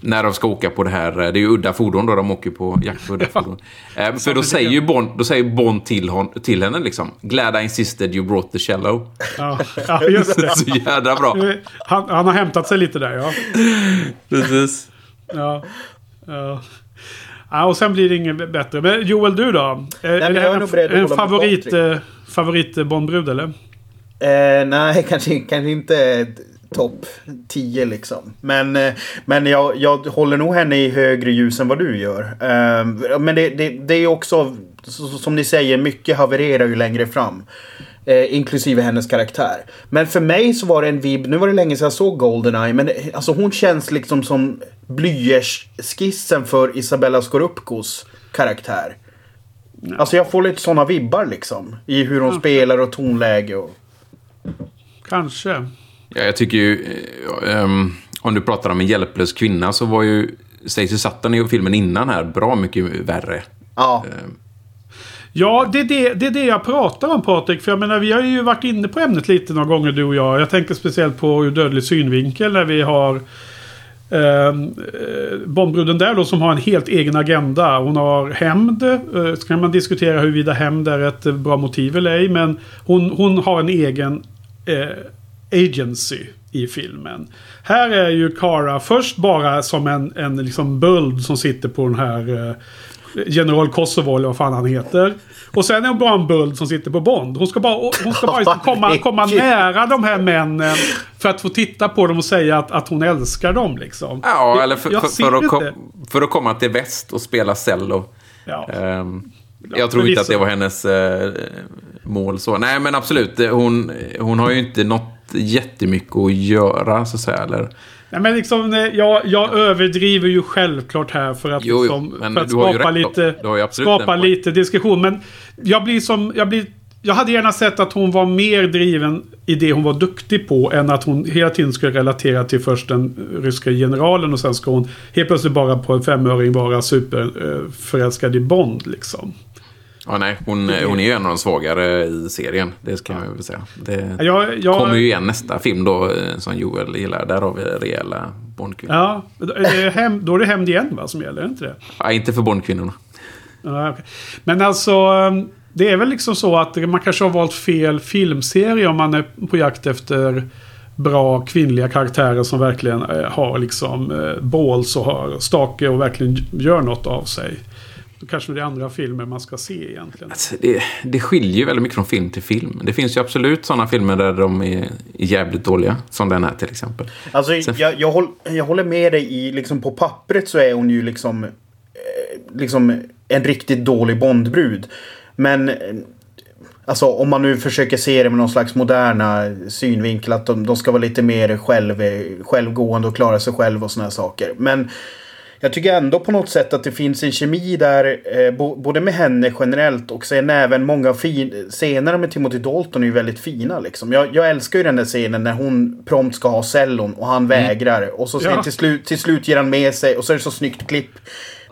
när de ska åka på det här, det är ju udda fordon då, de åker på jakt på udda fordon. Eh, för då säger ju Bond, då säger Bond till, hon, till henne liksom, Glad I insisted you brought the cello. Ja, ja just det. så jädra bra. Han, han, har hämtat sig lite där, ja. Precis. Ja. ja. Ja, och sen blir det inget bättre. Men Joel, du då? Nej, är det en, en favorit favorit Bondbrud eller? Eh, nej, kanske, kanske inte topp 10 liksom. Men, eh, men jag, jag håller nog henne i högre ljus än vad du gör. Eh, men det, det, det är också, som ni säger, mycket havererar ju längre fram. Eh, inklusive hennes karaktär. Men för mig så var det en vibb, nu var det länge sedan jag såg Goldeneye, men det, alltså hon känns liksom som blyertsskissen för Isabella Scorupcos karaktär. Ja. Alltså jag får lite sådana vibbar liksom. I hur hon Kanske. spelar och tonläge och... Kanske. Ja, jag tycker ju... Um, om du pratar om en hjälplös kvinna så var ju Stacey Sutton i filmen innan här bra mycket värre. Ja. Um. Ja, det är det, det är det jag pratar om Patrik. För jag menar, vi har ju varit inne på ämnet lite några gånger du och jag. Jag tänker speciellt på ur dödlig synvinkel när vi har Ehm, eh, Bondbruden där då som har en helt egen agenda. Hon har hämnd. Eh, så kan man diskutera huruvida hämnd är ett bra motiv eller ej. Men hon, hon har en egen eh, agency i filmen. Här är ju Kara först bara som en, en liksom böld som sitter på den här eh, General Kosovo eller vad fan han heter. Och sen är hon bara en böld som sitter på Bond. Hon ska bara, hon ska bara komma, komma nära de här männen. För att få titta på dem och säga att, att hon älskar dem liksom. Ja, eller för, för, för, att, kom, för att komma till väst och spela cello. Ja. Um, jag tror inte att det var hennes uh, mål så. Nej, men absolut. Hon, hon har ju inte något jättemycket att göra, så att säga. Eller Nej, men liksom, jag, jag överdriver ju självklart här för att, jo, liksom, för att skapa, lite, skapa lite diskussion. Men jag blir som... Jag, blir, jag hade gärna sett att hon var mer driven i det hon var duktig på. Än att hon hela tiden skulle relatera till först den ryska generalen och sen ska hon helt plötsligt bara på en femöring vara superförälskad i Bond. Liksom. Ja, nej, hon, hon är ju en av de svagare i serien. Det ska man väl säga. Det jag, jag... kommer ju igen nästa film då eh, som Joel gillar. Där har vi rejäla Bondkvinnor. Ja, hem, då är det hämnd igen va, som gäller, inte det? Ja, inte för Bondkvinnorna. Ja, okay. Men alltså, ehm, det är väl liksom så att man kanske har valt fel filmserie om man är på jakt efter bra kvinnliga karaktärer som verkligen eh, har liksom eh, balls och har stake och verkligen gör något av sig. Kanske det är andra filmer man ska se egentligen. Alltså, det, det skiljer ju väldigt mycket från film till film. Det finns ju absolut sådana filmer där de är jävligt dåliga. Som den här till exempel. Alltså, Sen... jag, jag, håll, jag håller med dig i, liksom på pappret så är hon ju liksom, eh, liksom en riktigt dålig Bondbrud. Men eh, Alltså om man nu försöker se det med någon slags moderna synvinkel. Att de, de ska vara lite mer själv, självgående och klara sig själv och sådana saker. Men jag tycker ändå på något sätt att det finns en kemi där, eh, både med henne generellt och sen även många fin scener med Timothy Dalton är ju väldigt fina. Liksom. Jag, jag, älskar ju den där scenen när hon prompt ska ha cellon och han mm. vägrar. Och så ja. till, slut, till slut ger han med sig och så är det så snyggt klipp.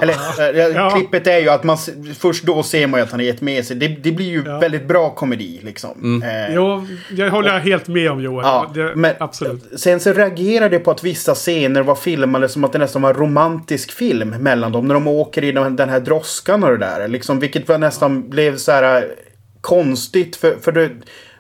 Eller äh, ja. klippet är ju att man först då ser man ju att han har gett med sig. Det, det blir ju ja. väldigt bra komedi liksom. Mm. Eh, jo, jag håller och, helt med om Joel. Ja, det, men, absolut. Sen så reagerar det på att vissa scener var filmade som att det nästan var en romantisk film mellan dem. När de åker i den här droskan och det där. Liksom, vilket var nästan blev så här eh, konstigt. För, för det,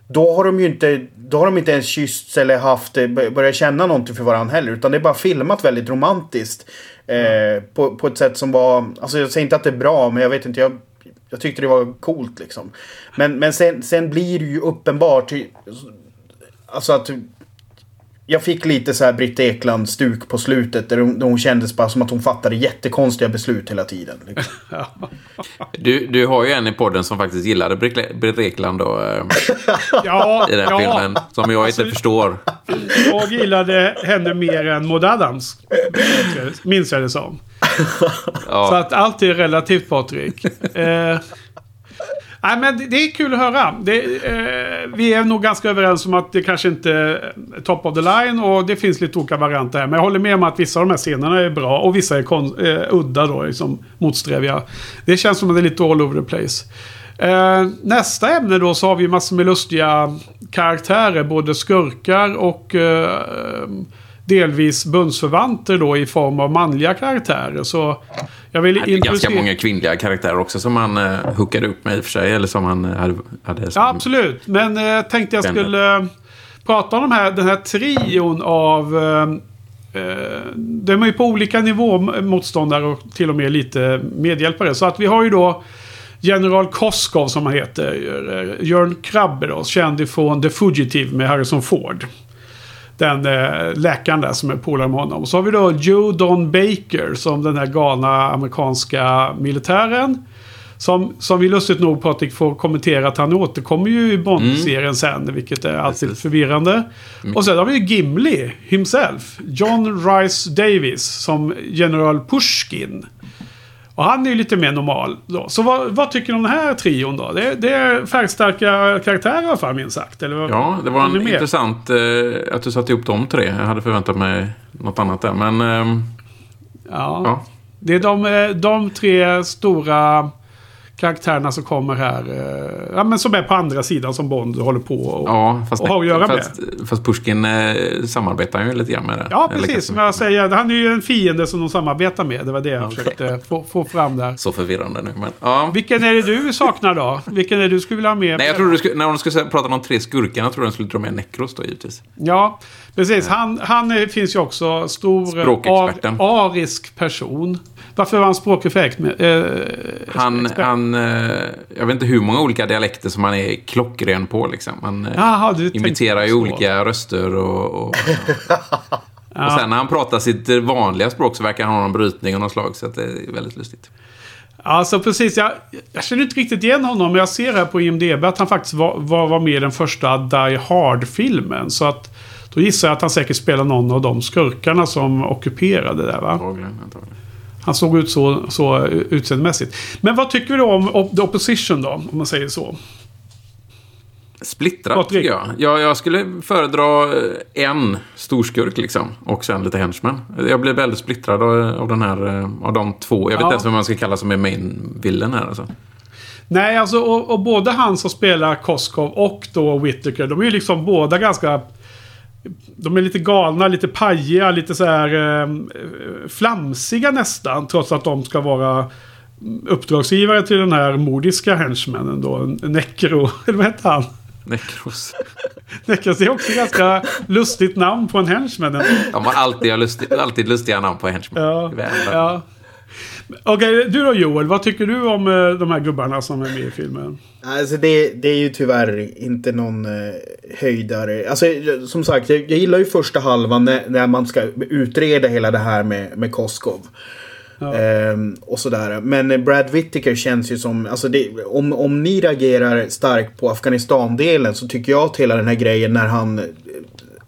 då har de ju inte, då har de inte ens kyssts eller haft, eh, börjat känna någonting för varandra heller. Utan det är bara filmat väldigt romantiskt. Eh, på, på ett sätt som var, alltså jag säger inte att det är bra men jag vet inte, jag, jag tyckte det var coolt liksom. Men, men sen, sen blir det ju uppenbart, alltså att jag fick lite så här Britt Ekland-stuk på slutet. Där hon, där hon kändes bara som att hon fattade jättekonstiga beslut hela tiden. Liksom. du, du har ju en i podden som faktiskt gillade Britt Ekland då. Eh, ja, I den ja. filmen. Som jag inte alltså, förstår. Jag gillade henne mer än Maud Adams. Minns jag det som. Ja. Så att allt är relativt Patrik. Eh, Nej, men det är kul att höra. Det, eh, vi är nog ganska överens om att det kanske inte är top of the line och det finns lite olika varianter här. Men jag håller med om att vissa av de här scenerna är bra och vissa är kon- eh, udda då, liksom motsträviga. Det känns som att det är lite all over the place. Eh, nästa ämne då så har vi massor med lustiga karaktärer, både skurkar och eh, delvis bundsförvanter då i form av manliga karaktärer. Så jag vill det är ganska många kvinnliga karaktärer också som han uh, hookade upp med i och för sig. Eller som han uh, hade, hade som... Ja, absolut. Men uh, tänkte jag skulle uh, prata om de här, den här trion av... Uh, de är ju på olika nivå motståndare och till och med lite medhjälpare. Så att vi har ju då General Koskov som han heter. Jörn Krabbe då, känd ifrån The Fugitive med Harrison Ford den eh, läkaren där som är polare med honom. Och så har vi då Joe Don Baker som den här galna amerikanska militären. Som, som vi lustigt nog Patrik får kommentera att han återkommer ju i Bond-serien mm. sen. Vilket är alltid Precis. förvirrande. Mm. Och sen har vi ju Gimli himself. John Rice Davis som General Pushkin. Och han är ju lite mer normal då. Så vad, vad tycker du om den här trion då? Det, det är färgstarka karaktärer i alla fall minst sagt. Eller ja, det var en intressant eh, att du satte ihop de tre. Jag hade förväntat mig något annat där. Men... Eh, ja. ja. Det är de, eh, de tre stora karaktärerna som kommer här. Eh, ja, men som är på andra sidan som Bond håller på och, ja, fast och har att göra fast, med. Fast Pushkin eh, samarbetar ju lite grann med det. Ja, precis. Som jag säger, han är ju en fiende som de samarbetar med. Det var det jag okay. försökte få, få, fram där. Så förvirrande nu. Men, ja. Vilken är det du saknar då? Vilken är det du skulle vilja ha med? Nej, jag trodde du skulle, när de skulle prata om de tre skurkarna, tror jag de skulle dra med Necros då givetvis. Ja, precis. Han, han finns ju också stor ar, arisk person. Varför var han språkeffekt? Med, eh, han, han, eh, jag vet inte hur många olika dialekter som han är klockren på. Liksom. Han eh, Aha, imiterar ju olika röster och... och. Och sen när han pratar sitt vanliga språk så verkar han ha någon brytning av något slag. Så det är väldigt lustigt. Alltså precis, jag, jag känner inte riktigt igen honom. Men jag ser här på IMDB att han faktiskt var, var, var med i den första Die Hard-filmen. Så att då gissar jag att han säkert spelar någon av de skurkarna som ockuperade där va? Antagligen, antagligen. Han såg ut så, så utseendemässigt. Men vad tycker vi då om The Opposition då? Om man säger så. Splittrat tycker jag. jag. Jag skulle föredra en storskurk liksom. Och sen lite henchmen. Jag blir väldigt splittrad av, av den här, av de två. Jag vet ja. inte ens vad man ska kalla som är main villen här alltså. Nej, alltså och, och, både han som spelar Koskov och då Whittaker. De är ju liksom båda ganska de är lite galna, lite pajiga, lite så här eh, flamsiga nästan. Trots att de ska vara uppdragsgivare till den här mordiska henchmannen då. Necro, eller vad heter han? Necros. Necros är också ganska lustigt namn på en henchman. De har alltid, alltid lustiga namn på henchman. Ja, ja. Okej, okay, du då Joel. Vad tycker du om uh, de här gubbarna som är med i filmen? Alltså det, det är ju tyvärr inte någon uh, höjdare. Alltså som sagt, jag, jag, gillar ju första halvan när, när, man ska utreda hela det här med, med Koskov. Ja. Ehm, och sådär. Men Brad Whittaker känns ju som, alltså det, om, om ni reagerar starkt på Afghanistan-delen så tycker jag att hela den här grejen när han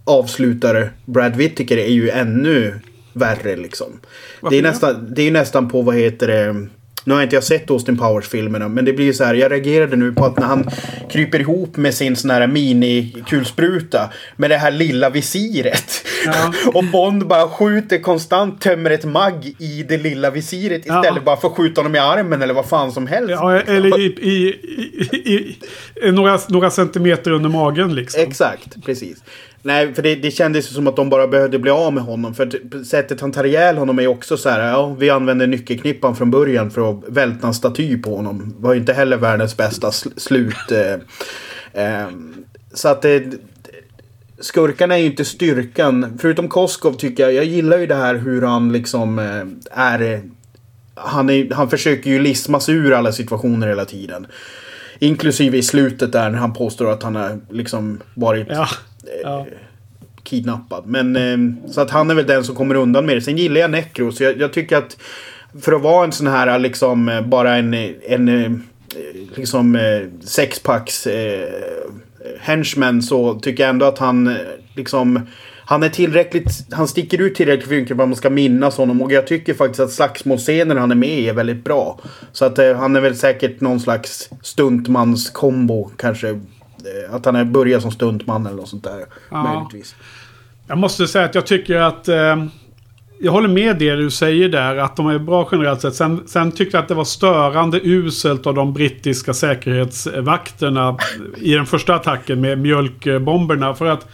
avslutar Brad Whittaker är ju ännu värre liksom. det är, nästan, det är nästan på, vad heter det, nu har inte jag sett Austin Powers-filmerna, men det blir så här. Jag reagerade nu på att när han kryper ihop med sin sån här minikulspruta med det här lilla visiret. Ja. och Bond bara skjuter konstant, tömmer ett magg i det lilla visiret istället ja. bara för att skjuta honom i armen eller vad fan som helst. Ja, eller i, i, i, i, några, några centimeter under magen liksom. Exakt, precis. Nej, för det, det kändes som att de bara behövde bli av med honom. För sättet han tar ihjäl honom är också så här. Ja, vi använde nyckelknippan från början för att välta en staty på honom. Det var ju inte heller världens bästa sl slut. Eh, eh, så att det... Skurkarna är ju inte styrkan. Förutom Koskov tycker jag. Jag gillar ju det här hur han liksom eh, är... Han, är, han försöker ju lismas ur alla situationer hela tiden. Inklusive i slutet där när han påstår att han har liksom varit ja ja. kidnappad. Men eh, så att han är väl den som kommer undan med det. Sen gillar jag Necro. Så jag, jag tycker att för att vara en sån här liksom eh, bara en, en eh, liksom sexpacks eh, henchman så tycker jag ändå att han liksom han är tillräckligt, han sticker ut tillräckligt mycket för att man ska minnas honom. Och jag tycker faktiskt att slagsmålscenen han är med i är väldigt bra. Så att eh, han är väl säkert någon slags stuntmans-kombo kanske. Eh, att han är börjat som stuntman eller något sånt där. Ja. Möjligtvis. Jag måste säga att jag tycker att... Eh, jag håller med det du säger där. Att de är bra generellt sett. Sen, sen tyckte jag att det var störande uselt av de brittiska säkerhetsvakterna i den första attacken med mjölkbomberna. För att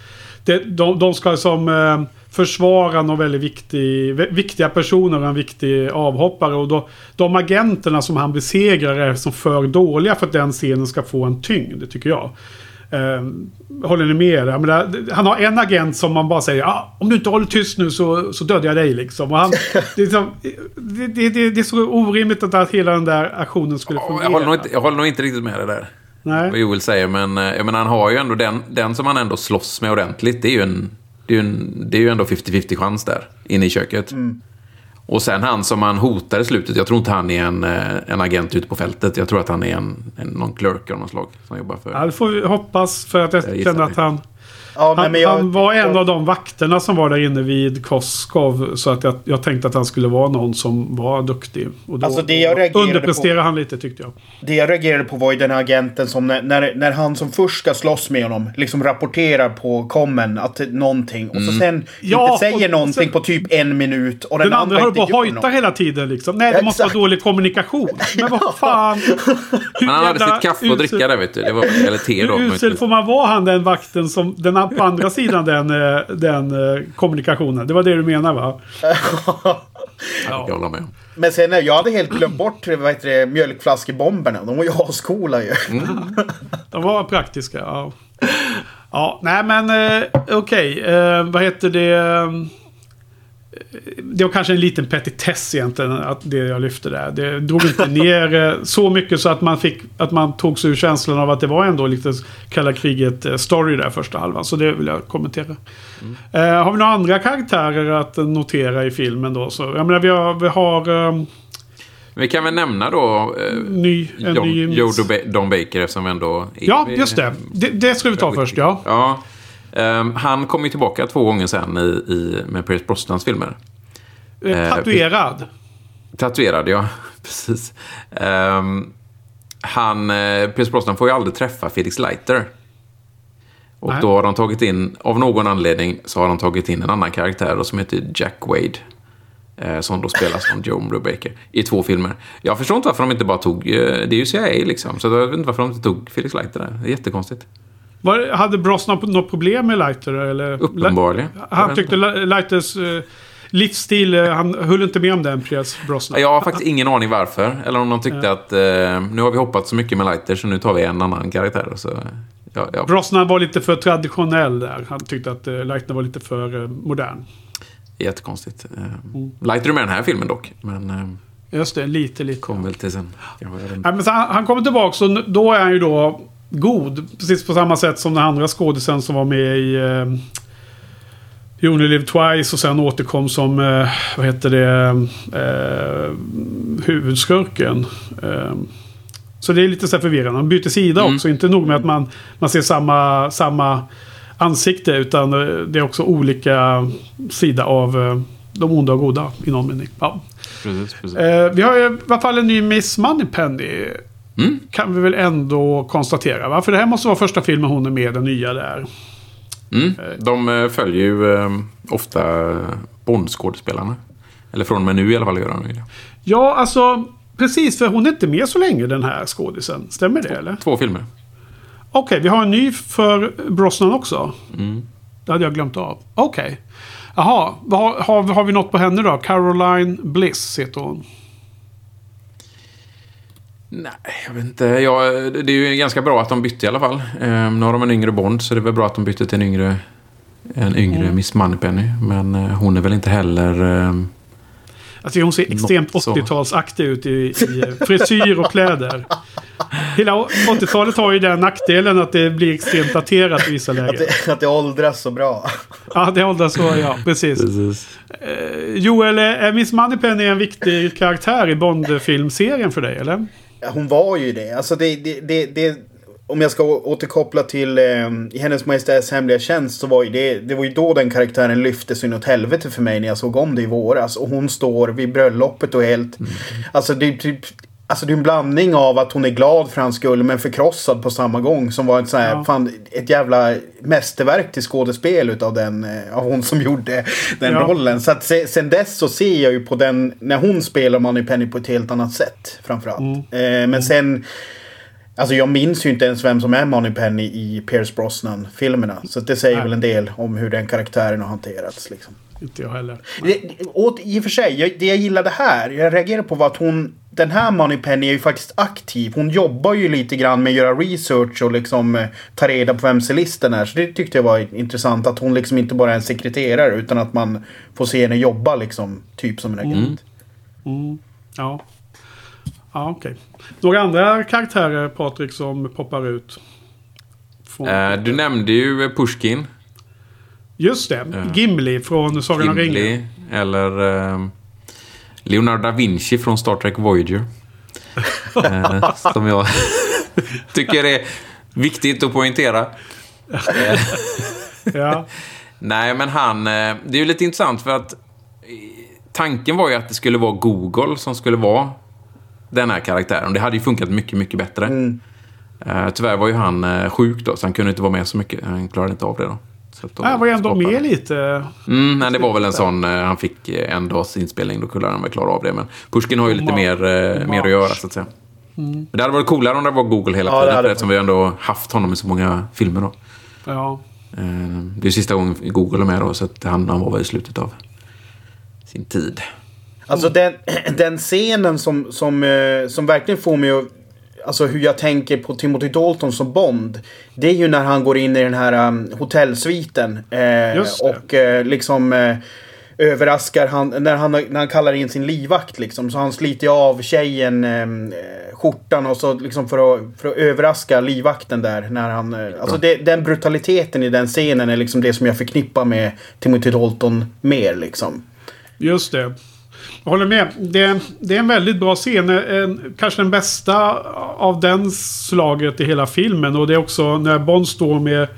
det, de, de ska som... Eh, försvara någon väldigt viktig, viktiga personer och en viktig avhoppare. Och då, de agenterna som han besegrar är som för dåliga för att den scenen ska få en tyngd, tycker jag. Eh, håller ni med? Jag menar, han har en agent som man bara säger ah, om du inte håller tyst nu så, så dödar jag dig. Liksom. Och han, det, är liksom, det, det, det, är så orimligt att hela den där aktionen skulle fungera. Jag håller nog inte, jag håller nog inte riktigt med det där. Nej. Vad Joel säger, men eh, jag menar, han har ju ändå den, den som han ändå slåss med ordentligt. Det är ju en det är ju, en, det är ju ändå 50-50 chans där, inne i köket. Mm. Och sen han som han hotar i slutet. Jag tror inte han är en, eh, en agent ute på fältet. Jag tror att han är en, en, någon clerk av något slag. Som jobbar för... Ja, det får vi hoppas. För att jag, jag känner att han... Ja, han, jag, han, var en jag, av de vakterna som var där inne vid Koskov. Så att jag, jag tänkte att han skulle vara någon som var duktig. Och då alltså det jag underpresterade på, han lite tyckte jag. Det jag reagerade på var ju den här agenten som när, när, när han som först ska slåss med honom liksom rapporterar på kommen att någonting. Och så mm. sen ja, inte säger någonting sen, på typ en minut. Och den, den andra håller på och hojtar hela tiden liksom. Nej, det ja, måste vara dålig kommunikation. Men vad fan. Han hade sitt kaffe att dricka där vet du. Det var, eller te då. Hur usel får man vara han den vakten som den på andra sidan den, eh, den eh, kommunikationen? Det var det du menar va? ja. Jag håller med. Men sen, jag hade helt glömt bort vad heter det, mjölkflaskebomberna. De var ju ascoola ju. Mm. De var praktiska, ja. Ja, nej men eh, okej. Okay. Eh, vad heter det? Det var kanske en liten petitess egentligen, att det jag lyfte där. Det drog inte ner eh, så mycket så att man, fick, att man tog sig ur känslan av att det var ändå lite kalla kriget-story där första halvan. Så det vill jag kommentera. Mm. Uh, har vi några andra karaktärer att notera i filmen då? Så, jag menar, vi har... Vi, har, um, vi kan väl nämna då uh, ny, John, ny... Joe Don Baker eftersom vi ändå... Ja, just det. Det, det ska vi ta först, ja. Ja. Um, han kom ju tillbaka två gånger sen i, i, med Pierce Brosnans filmer. Eh, tatuerad? Uh, tatuerad, ja. Precis. Um, han, uh, Pierce Brosnan får ju aldrig träffa Felix Leiter. Och Nej. då har de tagit in, av någon anledning, så har de tagit in en annan karaktär då, som heter Jack Wade. Eh, som då spelas som Joe Brubaker i två filmer. Jag förstår inte varför de inte bara tog, eh, det är ju CIA liksom, så jag vet inte varför de inte tog Felix Leiter där. Det är jättekonstigt. Var, hade Brosnan något problem med Leiter? Eller? Uppenbarligen. Han tyckte Leiters uh, livsstil, uh, han höll inte med om den, Pierce Brosnan. Jag har faktiskt ingen aning varför. Eller om de tyckte ja. att uh, nu har vi hoppat så mycket med Leiter så nu tar vi en annan karaktär. Så, ja, ja. Brosnan var lite för traditionell där. Han tyckte att Leiter var lite för modern. Jättekonstigt. Mm. Leiter är med i den här filmen dock. Men, Just det, lite, lite. Kom väl till sen. Ja, men han, han kommer tillbaka och då är han ju då god. Precis på samma sätt som den andra skådisen som var med i eh, You Only Live Twice och sen återkom som, eh, vad heter det, eh, huvudskurken. Eh, så det är lite så förvirrande. Man byter sida mm. också. Inte nog med att man, man ser samma, samma ansikte utan eh, det är också olika sida av eh, de onda och goda i någon mening. Ja. Precis, precis. Eh, vi har i alla fall en ny Miss Moneypenny. Mm. Kan vi väl ändå konstatera. Va? För det här måste vara första filmen hon är med, den nya där. Mm. Eh. De eh, följer ju eh, ofta Bond-skådespelarna. Eller från och med nu i alla fall gör de det. Ja, alltså precis. För hon är inte med så länge den här skådisen. Stämmer det två, eller? Två filmer. Okej, okay, vi har en ny för Brosnan också. Mm. Det hade jag glömt av. Okej. Okay. Jaha, har, har, har vi något på henne då? Caroline Bliss heter hon. Nej, jag vet inte. Ja, det är ju ganska bra att de bytte i alla fall. Um, nu har de en yngre Bond, så det är väl bra att de bytte till en yngre, en yngre mm. Miss Moneypenny. Men uh, hon är väl inte heller... Um, Alltså hon ser extremt 80-talsaktig ut i, i frisyr och kläder. Hela 80-talet har ju den nackdelen att det blir extremt daterat i vissa lägen. Att det, att det åldras så bra. Ja, det åldras så, ja. Precis. precis. Uh, Joel, är Miss Moneypenny en viktig karaktär i Bond-filmserien för dig, eller? Hon var ju det. Alltså det, det, det, det om jag ska återkoppla till eh, i Hennes Majestäts Hemliga Tjänst så var ju det, det var ju då den karaktären lyftes inåt helvete för mig när jag såg om det i våras. Och hon står vid bröllopet och helt... Mm. Alltså det är typ... Alltså det är en blandning av att hon är glad för hans skull men förkrossad på samma gång. Som var ett, så här, ja. fan, ett jävla mästerverk till skådespel utav den, eh, av hon som gjorde den ja. rollen. Så att se, sen dess så ser jag ju på den, när hon spelar Money Penny på ett helt annat sätt. Framförallt. Mm. Eh, men mm. sen Alltså jag minns ju inte ens vem som är Moneypenny i Pierce Brosnan-filmerna. Så det säger Nej. väl en del om hur den karaktären har hanterats. Liksom. Inte jag heller. Det, och I och för sig, jag, det jag gillade här, jag reagerade på var att hon, den här Moneypenny är ju faktiskt aktiv. Hon jobbar ju lite grann med att göra research och liksom eh, ta reda på vem cellisten är. Så det tyckte jag var intressant. Att hon liksom inte bara är en sekreterare utan att man får se henne jobba liksom, typ som en agent. Mm. Mm. Ja. Ja, okej. Okay. Några andra karaktärer, Patrik, som poppar ut? Uh, du nämnde ju Pushkin. Just det. Uh, Gimli från Sagan om ringen. Eller uh, Leonardo da Vinci från Star Trek Voyager. uh, som jag tycker är viktigt att poängtera. ja. Nej, men han... Det är ju lite intressant för att tanken var ju att det skulle vara Google som skulle vara den här karaktären. Det hade ju funkat mycket, mycket bättre. Mm. Tyvärr var ju han sjuk då, så han kunde inte vara med så mycket. Han klarade inte av det då. Då han var ju ändå med lite. Mm, nej, det var väl en sån, uh, han fick en dags inspelning, då kunde han väl klara av det. Men Pushkin har ju lite mer, mer att göra så att säga. Mm. Det hade varit coolare om det var Google hela ja, tiden, eftersom vi ändå haft honom i så många filmer då. Ja. Det är sista gången Google är med då, så att han, han var väl i slutet av sin tid. Alltså den, den scenen som, som, som verkligen får mig att alltså hur jag tänker på Timothy Dalton som Bond. Det är ju när han går in i den här um, hotellsviten. Eh, och eh, liksom eh, överraskar han, när han, när han kallar in sin livvakt liksom. Så han sliter av tjejen eh, skjortan och så liksom för att, för att överraska livvakten där. När han, eh, alltså det, den brutaliteten i den scenen är liksom det som jag förknippar med Timothy Dalton mer liksom. Just det. Jag håller med. Det, det är en väldigt bra scen. En, kanske den bästa av den slaget i hela filmen. Och det är också när Bond står med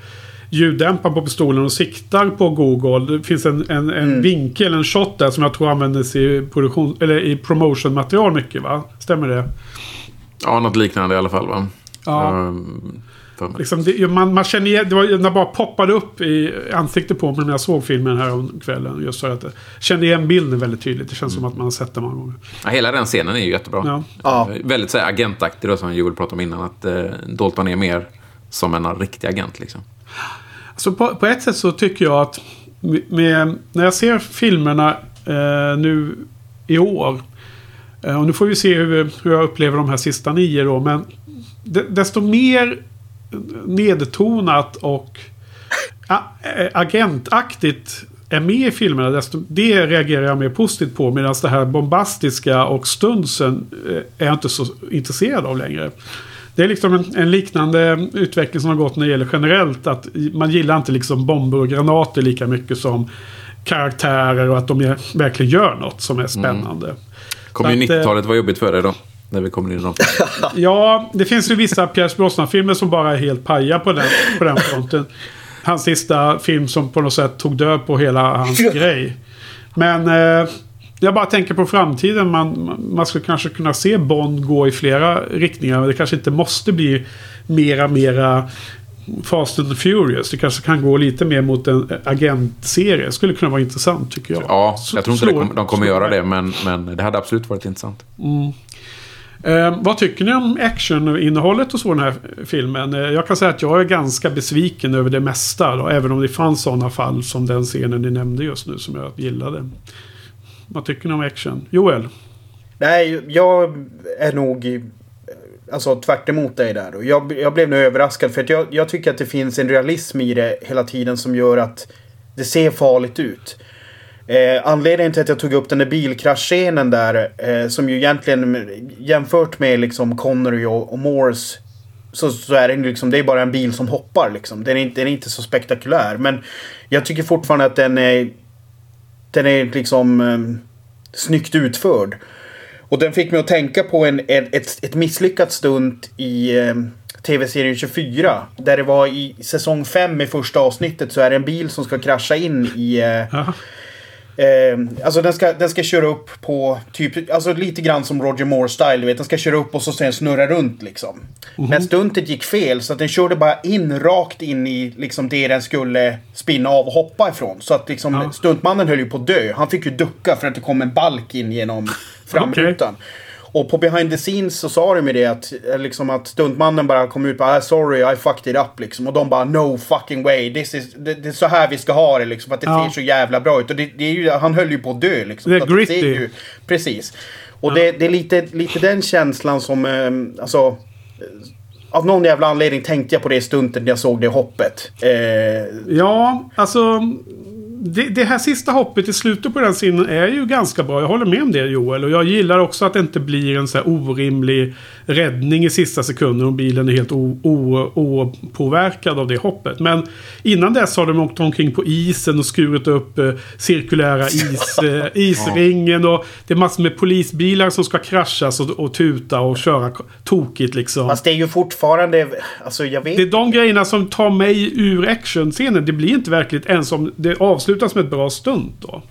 ljuddämparen på pistolen och siktar på Google. Det finns en, en, en mm. vinkel, en shot där som jag tror användes i, produktion, eller i promotionmaterial mycket va? Stämmer det? Ja, något liknande i alla fall va? Ja. Um, Liksom det, man, man känner igen, det var det bara poppade upp i ansiktet på mig när jag såg filmen här om kvällen. Just för att jag kände igen bilden väldigt tydligt. Det känns mm. som att man har sett den många gånger. Ja, hela den scenen är ju jättebra. Ja. Ja. Väldigt så här, agentaktig då, som Joel pratade om innan. Att eh, Dalton är mer som en riktig agent liksom. Alltså på, på ett sätt så tycker jag att med, när jag ser filmerna eh, nu i år. Eh, och nu får vi se hur, hur jag upplever de här sista nio då. Men desto mer nedtonat och agentaktigt är med i filmerna. Desto, det reagerar jag mer positivt på. Medan det här bombastiska och stunsen eh, är jag inte så intresserad av längre. Det är liksom en, en, liknande utveckling som har gått när det gäller generellt. Att man gillar inte liksom bomber och granater lika mycket som karaktärer och att de verkligen gör något som är spännande. Mm. Kommer ju 90-talet vara jobbigt för dig då? När vi kommer in i dem. ja, det finns ju vissa Pierce Brosnan-filmer som bara är helt paja på den, på den fronten. Hans sista film som på något sätt tog död på hela hans grej. Men eh, jag bara tänker på framtiden. Man, man skulle kanske kunna se Bond gå i flera riktningar. Men det kanske inte måste bli mera, mera Fast and Furious. Det kanske kan gå lite mer mot en agentserie. Det skulle kunna vara intressant tycker jag. Ja, jag tror inte slår, de kommer göra det. Men, men det hade absolut varit intressant. Mm. Eh, vad tycker ni om actioninnehållet hos den här filmen? Eh, jag kan säga att jag är ganska besviken över det mesta. Då, även om det fanns sådana fall som den scenen ni nämnde just nu som jag gillade. Vad tycker ni om action? Joel? Nej, jag är nog alltså, tvärt emot dig där. Jag, jag blev nog överraskad för att jag, jag tycker att det finns en realism i det hela tiden som gör att det ser farligt ut. Eh, anledningen till att jag tog upp den där bilkraschscenen där, eh, som ju egentligen jämfört med liksom Connery och, och Moores så, så är det liksom, det är bara en bil som hoppar liksom. Den är, inte, den är inte så spektakulär. Men jag tycker fortfarande att den är, den är liksom eh, snyggt utförd. Och den fick mig att tänka på en, en ett, ett misslyckat stunt i eh, tv-serien 24. Där det var i säsong 5 i första avsnittet så är det en bil som ska krascha in i... Eh, Eh, alltså den ska, den ska köra upp på typ, alltså lite grann som Roger Moore-style. Du vet, den ska köra upp och så sen snurra runt liksom. Mm. Men stuntet gick fel så att den körde bara in rakt in i liksom det den skulle spinna av och hoppa ifrån. Så att liksom ja. stuntmannen höll ju på att dö. Han fick ju ducka för att det kom en balk in genom framrutan. Okay. Och på behind the scenes så sa de ju det att, eh, liksom att stuntmannen bara kom ut och bara ah, sorry I fucked it up liksom. Och de bara no fucking way. This is, det, det är så här vi ska ha det liksom. För att det ja. ser så jävla bra ut. Och det, det är ju, han höll ju på att dö liksom. Det är gritty. Det ju, precis. Och ja. det, det, är lite, lite den känslan som, eh, alltså. Av någon jävla anledning tänkte jag på det stuntet när jag såg det hoppet. Eh, ja, alltså det, det, här sista hoppet i slutet på den scenen är ju ganska bra. Jag håller med om det Joel. Och jag gillar också att det inte blir en så här orimlig räddning i sista sekunden och bilen är helt opåverkad av det hoppet. Men innan dess har de åkt omkring på isen och skurit upp eh, cirkulära is, eh, isringen. Och det är massor med polisbilar som ska kraschas och, och tuta och köra tokigt liksom. Fast det är ju fortfarande... Alltså jag vet Det är de grejerna som tar mig ur actionscenen. Det blir inte verkligt ens om det avslutas med ett bra stunt då.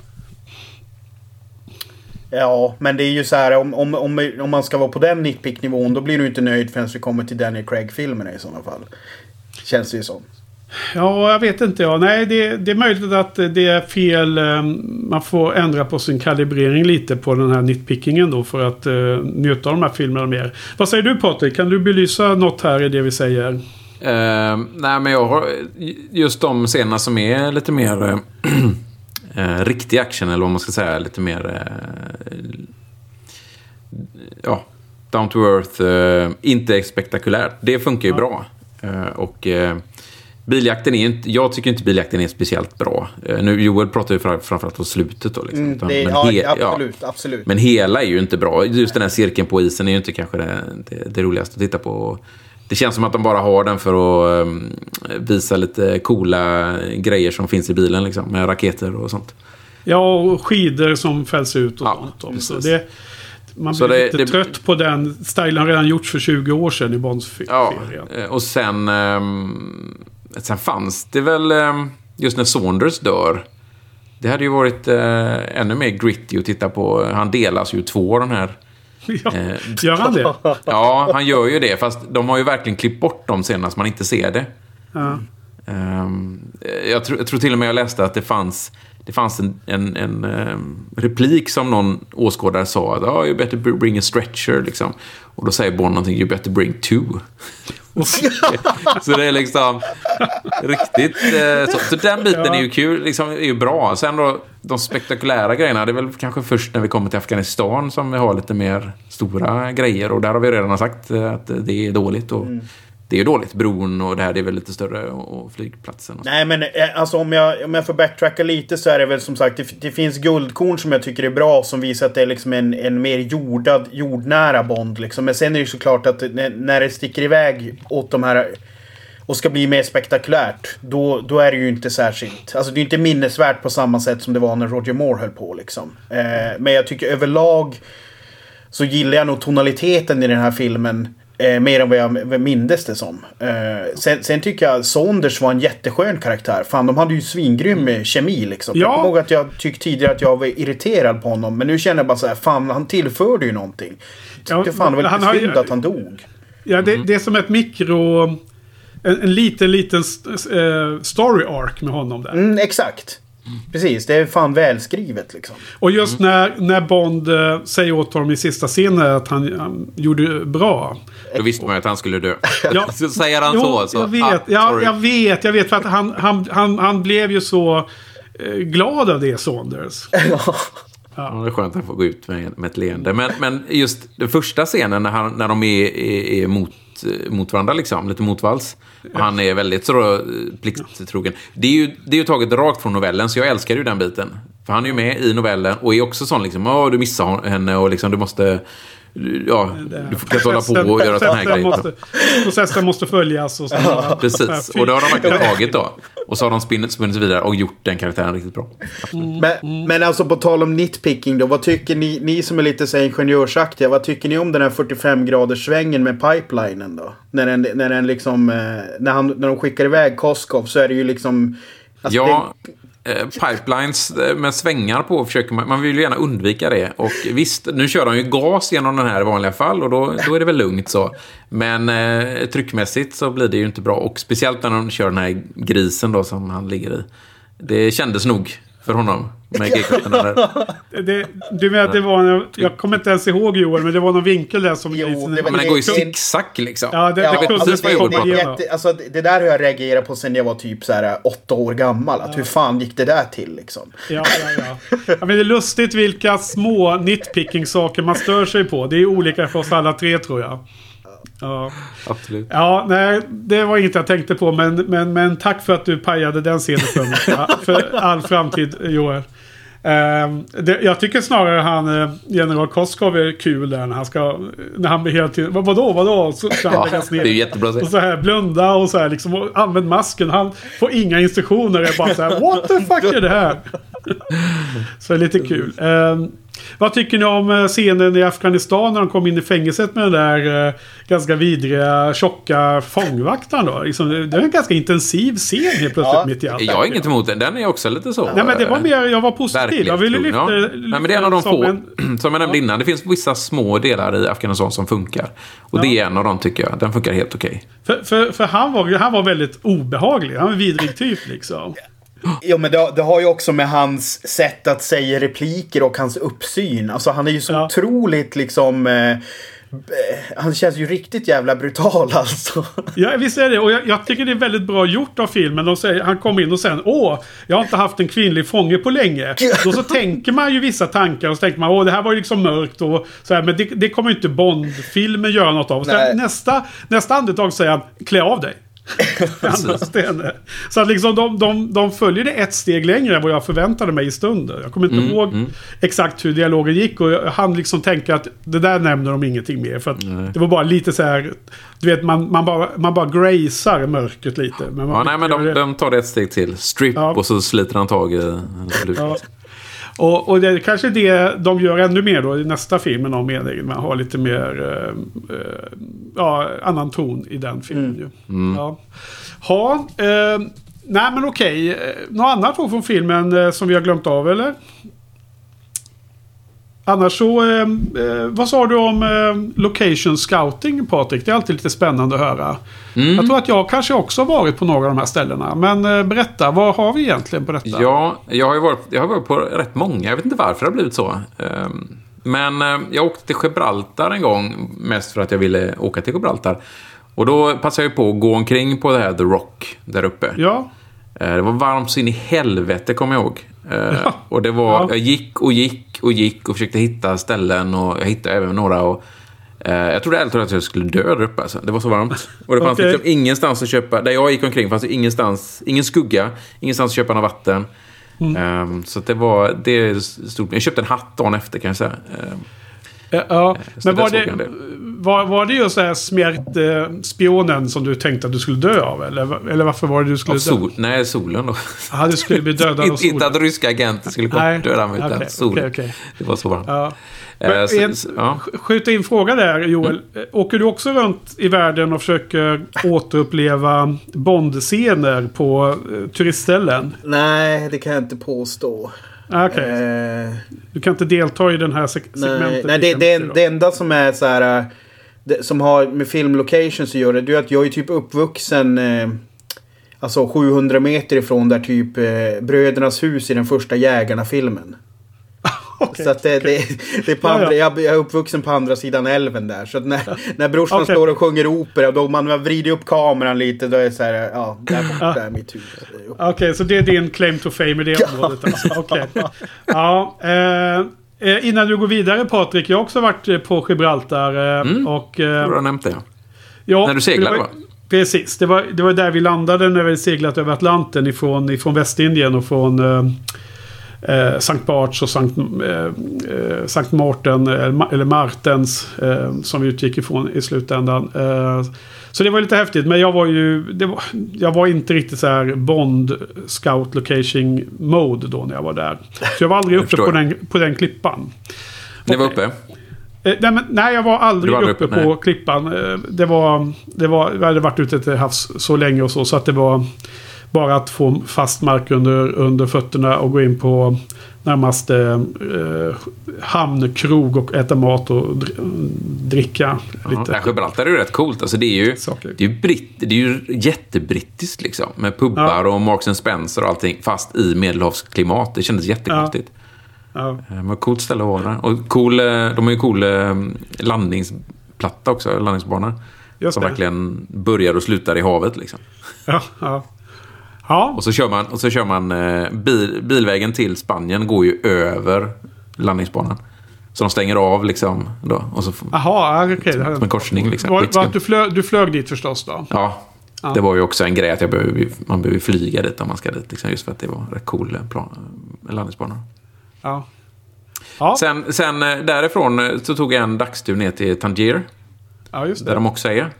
Ja, men det är ju så här om, om, om, om man ska vara på den nitpick-nivån då blir du inte nöjd förrän vi kommer till Daniel Craig-filmerna i sådana fall. Känns det ju som. Ja, jag vet inte. Ja. Nej, det, det är möjligt att det är fel. Ehm, man får ändra på sin kalibrering lite på den här nitpickingen då för att uh, njuta av de här filmerna mer. Vad säger du Patrik? Kan du belysa något här i det vi säger? Uh, nej, men jag har just de scenerna som är lite mer uh, riktig action eller vad man ska säga. Lite mer... ja, down to earth. inte spektakulärt. Det funkar ju ja. bra. och Biljakten är inte, jag tycker inte biljakten är speciellt bra. Eh, nu, Joel pratar ju framförallt på slutet då. Liksom. Mm, det, men ja, absolut, ja. absolut. Men hela är ju inte bra. Just den här cirkeln på isen är ju inte kanske det, det, det roligaste att titta på. Det känns som att de bara har den för att um, visa lite coola grejer som finns i bilen. Liksom, med raketer och sånt. Ja, och skidor som fälls ut och ja, sånt. Så det, man blir det, lite det, trött på den. Stilen har redan gjorts för 20 år sedan i Bonds Ja, eh, och sen... Um, Sen fanns det väl, ehm, just när Saunders dör, det hade ju varit eh, ännu mer gritty att titta på. Han delas ju två den här. Ja, eh, gör han det? Ja, han gör ju det. Fast de har ju verkligen klippt bort dem senast så man inte ser det. Ja. Um, jag, tro, jag, tror till och med jag läste att det fanns, det fanns en, en, en um, replik som någon åskådare sa. Att, oh, you better bring a stretcher. Liksom. Och då säger Bond någonting. You better bring two. så det är liksom riktigt... Eh, så, så, den biten ja. är ju kul, liksom, är ju bra. Sen då, de spektakulära grejerna, det är väl kanske först när vi kommer till Afghanistan som vi har lite mer stora grejer. Och där har vi redan sagt eh, att det är dåligt. Och, mm det är dåligt. Bron och det här det är väl lite större och flygplatsen. Och Nej men eh, alltså om jag, om jag får backtracka lite så är det väl som sagt det, det, finns guldkorn som jag tycker är bra som visar att det är liksom en, en mer jordad, jordnära Bond liksom. Men sen är det ju såklart att när, när det sticker iväg åt de här och ska bli mer spektakulärt, då, då är det ju inte särskilt... Alltså det är inte minnesvärt på samma sätt som det var när Roger Moore höll på liksom. Eh, men jag tycker överlag så gillar jag nog tonaliteten i den här filmen. Eh, mer än vad jag mindes det som. Eh, sen, sen, tycker jag Saunders var en jätteskön karaktär. Fan, de hade ju svingrym mm. kemi liksom. Ja. Jag kommer ihåg att jag tyckte tidigare att jag var irriterad på honom. Men nu känner jag bara så här, fan han tillförde ju någonting. Tyckte ja, fan det var lite synd att han dog. Ja, det, det är som ett mikro... En, en liten, liten uh, story arc med honom där. Mm, exakt. Precis, det är fan välskrivet liksom. Och just mm. när, när Bond äh, säger åt honom i sista scenen att han, han gjorde bra. Då visste man ju att han skulle dö. Ja. så säger han jo, så. så. Jag vet, ah, ja, jag vet, jag vet. För att han, han, han, han blev ju så eh, glad av det, Saunders. ja. Ja. Det är skönt att han får gå ut med, med ett leende. Men, men just den första scenen när, han, när de är, är, är mot mot varandra, liksom, lite motvalls. Han är väldigt så, plikttrogen. Det är, ju, det är ju taget rakt från novellen, så jag älskar ju den biten. För han är ju med i novellen och är också sån liksom, åh, du missar henne och liksom, du måste ja, du får inte hålla på och göra sådana här grejer. processen måste följas. Och ja, precis, och det har de verkligen tagit då. Och så har de spunnit, spunnit vidare och gjort den karaktären riktigt bra. Mm. Men, men alltså på tal om nitpicking då. Vad tycker ni, ni som är lite så ingenjörsaktiga. Vad tycker ni om den här 45 graders svängen med pipelinen då? När den, när den liksom, eh, när, han, när de skickar iväg Koskov så är det ju liksom... Alltså ja, det, Eh, pipelines eh, med svängar på försöker man, man vill ju gärna undvika det. Och visst, nu kör de ju gas genom den här i vanliga fall och då, då är det väl lugnt så. Men eh, tryckmässigt så blir det ju inte bra. Och speciellt när de kör den här grisen då som han ligger i. Det kändes nog för honom. Med det, du menar att det var en, Jag kommer inte ens ihåg Joel, men det var någon vinkel där som... Jo, det var, men den går ju zigzag liksom. Ja, det, ja, det kunde alltså, det, jätte, alltså, det där har jag reagerat på sen jag var typ så här åtta år gammal. Att ja. hur fan gick det där till liksom? Ja, ja, ja. ja men det är lustigt vilka små nitpicking-saker man stör sig på. Det är olika för oss alla tre tror jag. Ja. Absolut. Ja, nej, det var inget jag tänkte på. Men, men, men tack för att du pajade den scenen för mig. för all framtid, Joel. Uh, det, jag tycker snarare han, uh, general Koskov är kul där när han ska... När han blir helt... Vad, vadå, vadå? Så ska han ja, ner. Det är jättebra. Och så här blunda och så här liksom. Och använd masken. Han får inga instruktioner. Det är bara så här. What the fuck är det här? så det är lite kul. Uh, vad tycker ni om eh, scenen i Afghanistan när de kom in i fängelset med den där eh, ganska vidriga, tjocka fångvaktaren då? Liksom, det är en ganska intensiv scen helt plötsligt ja. mitt i allt. Jag har inget emot den. Den är också lite så. Nej men det var mer, jag var positiv. Jag ville lyfta, ja. lyfta Nej men det är en av de få, en, som jag nämnde ja. innan. Det finns vissa små delar i Afghanistan som funkar. Och ja. det är en av dem tycker jag. Den funkar helt okej. Okay. För, för, för han, var, han var väldigt obehaglig. Han var en vidrig typ liksom. Jo men det, det, har ju också med hans sätt att säga repliker och hans uppsyn. Alltså han är ju så ja. otroligt liksom... Eh, han känns ju riktigt jävla brutal alltså. Ja visst är det. Och jag, jag tycker det är väldigt bra gjort av filmen. De säger, han kommer in och säger Åh, jag har inte haft en kvinnlig fånge på länge. Då så tänker man ju vissa tankar och så tänker man Åh, det här var ju liksom mörkt och så här, Men det, det kommer inte Bond-filmen göra något av. Sen, nästa, nästa andetag säger han Klä av dig. så att liksom de, de, de följer det ett steg längre än vad jag förväntade mig i stunden. Jag kommer inte mm, ihåg mm. exakt hur dialogen gick och jag hann liksom tänka att det där nämner de ingenting mer. För det var bara lite så här, du vet man, man bara, man bara gracear mörkret lite. Men ja, nej men de, de tar det ett steg till. Strip ja. och så sliter han tag i ja. Och, och det är kanske det de gör ännu mer då i nästa film med någon mening. Man har lite mer uh, uh, ja, annan ton i den filmen. Mm. Mm. Ja. Ha, uh, nej men okej. Något annat från filmen som vi har glömt av eller? Annars så, eh, eh, vad sa du om eh, location scouting Patrik? Det är alltid lite spännande att höra. Mm. Jag tror att jag kanske också har varit på några av de här ställena. Men eh, berätta, vad har vi egentligen på detta? Ja, jag har, varit, jag har varit på rätt många. Jag vet inte varför det har blivit så. Ehm, men eh, jag åkte till Gibraltar en gång, mest för att jag ville åka till Gibraltar. Och då passade jag på att gå omkring på det här The Rock där uppe. Ja. Eh, det var varmt så in i helvete, kommer jag ihåg. Ja. Och det var, ja. jag gick och gick och gick och försökte hitta ställen och jag hittade även några. Och, eh, jag trodde ärligt att jag skulle dö där uppe. Alltså. Det var så varmt. Och det fanns okay. liksom ingenstans att köpa. Där jag gick omkring fanns det ingenstans, ingen skugga, ingenstans att köpa något vatten. Mm. Um, så det var, det stod, jag köpte en hatt dagen efter kan jag säga. Um, Ja, men var det, var, var det just här smärtspionen som du tänkte att du skulle dö av? Eller, eller varför var det du skulle sol, dö? Nej, solen då. Ja, du skulle bli dödad av solen. Inte att ryska agenter skulle komma döda mig, utan okay, solen. Okay, okay. Det var så varmt. Ja. Eh, en, ja. Skjuta in fråga där, Joel. Mm. Åker du också runt i världen och försöker återuppleva Bond-scener på eh, turistställen? Nej, det kan jag inte påstå. Ah, okay. Eh, du kan inte delta i den här seg segmentet? Nej, det, det, det, enda som är så här... Eh, det, som har med filmlocations att göra, det är att jag är typ uppvuxen... Eh, alltså 700 meter ifrån där typ eh, Brödernas hus i den första Jägarna-filmen. Okay, så att det, okay. det, det, är på andra, ja, ja. Jag är uppvuxen på andra sidan älven där. Så att när, när brorsan okay. står och sjunger opera, då man vrider upp kameran lite, då är det så här, ja, där borta är mitt hus. Okej, okay, så det är din claim to fame i det området alltså. Okej. Ja, eh, eh, innan du går vidare Patrik, jag har också varit eh, på Gibraltar. Eh, mm, och, eh, du har nämnt det. Ja, när du seglade va? Precis, det var, det var där vi landade när vi seglat över Atlanten ifrån, ifrån Västindien och från eh, Sankt Barts och Sankt, eh, eh Sankt Martin, eh, eller Martens, eh, som vi utgick ifrån i slutändan. Eh, så det var lite häftigt, men jag var ju, var, jag var inte riktigt så här Bond Scout Location Mode då när jag var där. Så jag var aldrig uppe på den, på den klippan. Ni var uppe? Nej, men, nej, jag var aldrig, var uppe, uppe på klippan. Det var, det var, jag hade varit ute till havs så länge och så, så att det var bara att få fast mark under, under fötterna och gå in på närmaste eh, hamnkrog och äta mat och dricka. lite. Ja, Gibraltar är ju rätt coolt. Alltså, det är ju, det är ju, britt, det är ju jättebrittiskt liksom. Med pubbar ja. och Marks Spencer och allting. Fast i medelhavsklimat. Det kändes jättekonstigt. Ja. Ja. Men coolt ställe att vara. Och cool, eh, de har ju cool eh, landningsplatta också, landningsbana. Just som det. verkligen börjar och slutar i havet liksom. Ja, ja. Ja. Och så kör man, och så kör man eh, bil, bilvägen till Spanien går ju över landningsbanan. Så de stänger av liksom. Då, och så, Jaha, okej. Okay. Som en korsning liksom. Var, var du, flög, du flög dit förstås då? Ja. ja. Det var ju också en grej att jag behöver, man behöver flyga dit om man ska dit. Liksom, just för att det var rätt cool plan, landningsbana. Ja. ja. Sen, sen därifrån så tog jag en dagstur ner till Tangier. Ja, just det. Där de också är.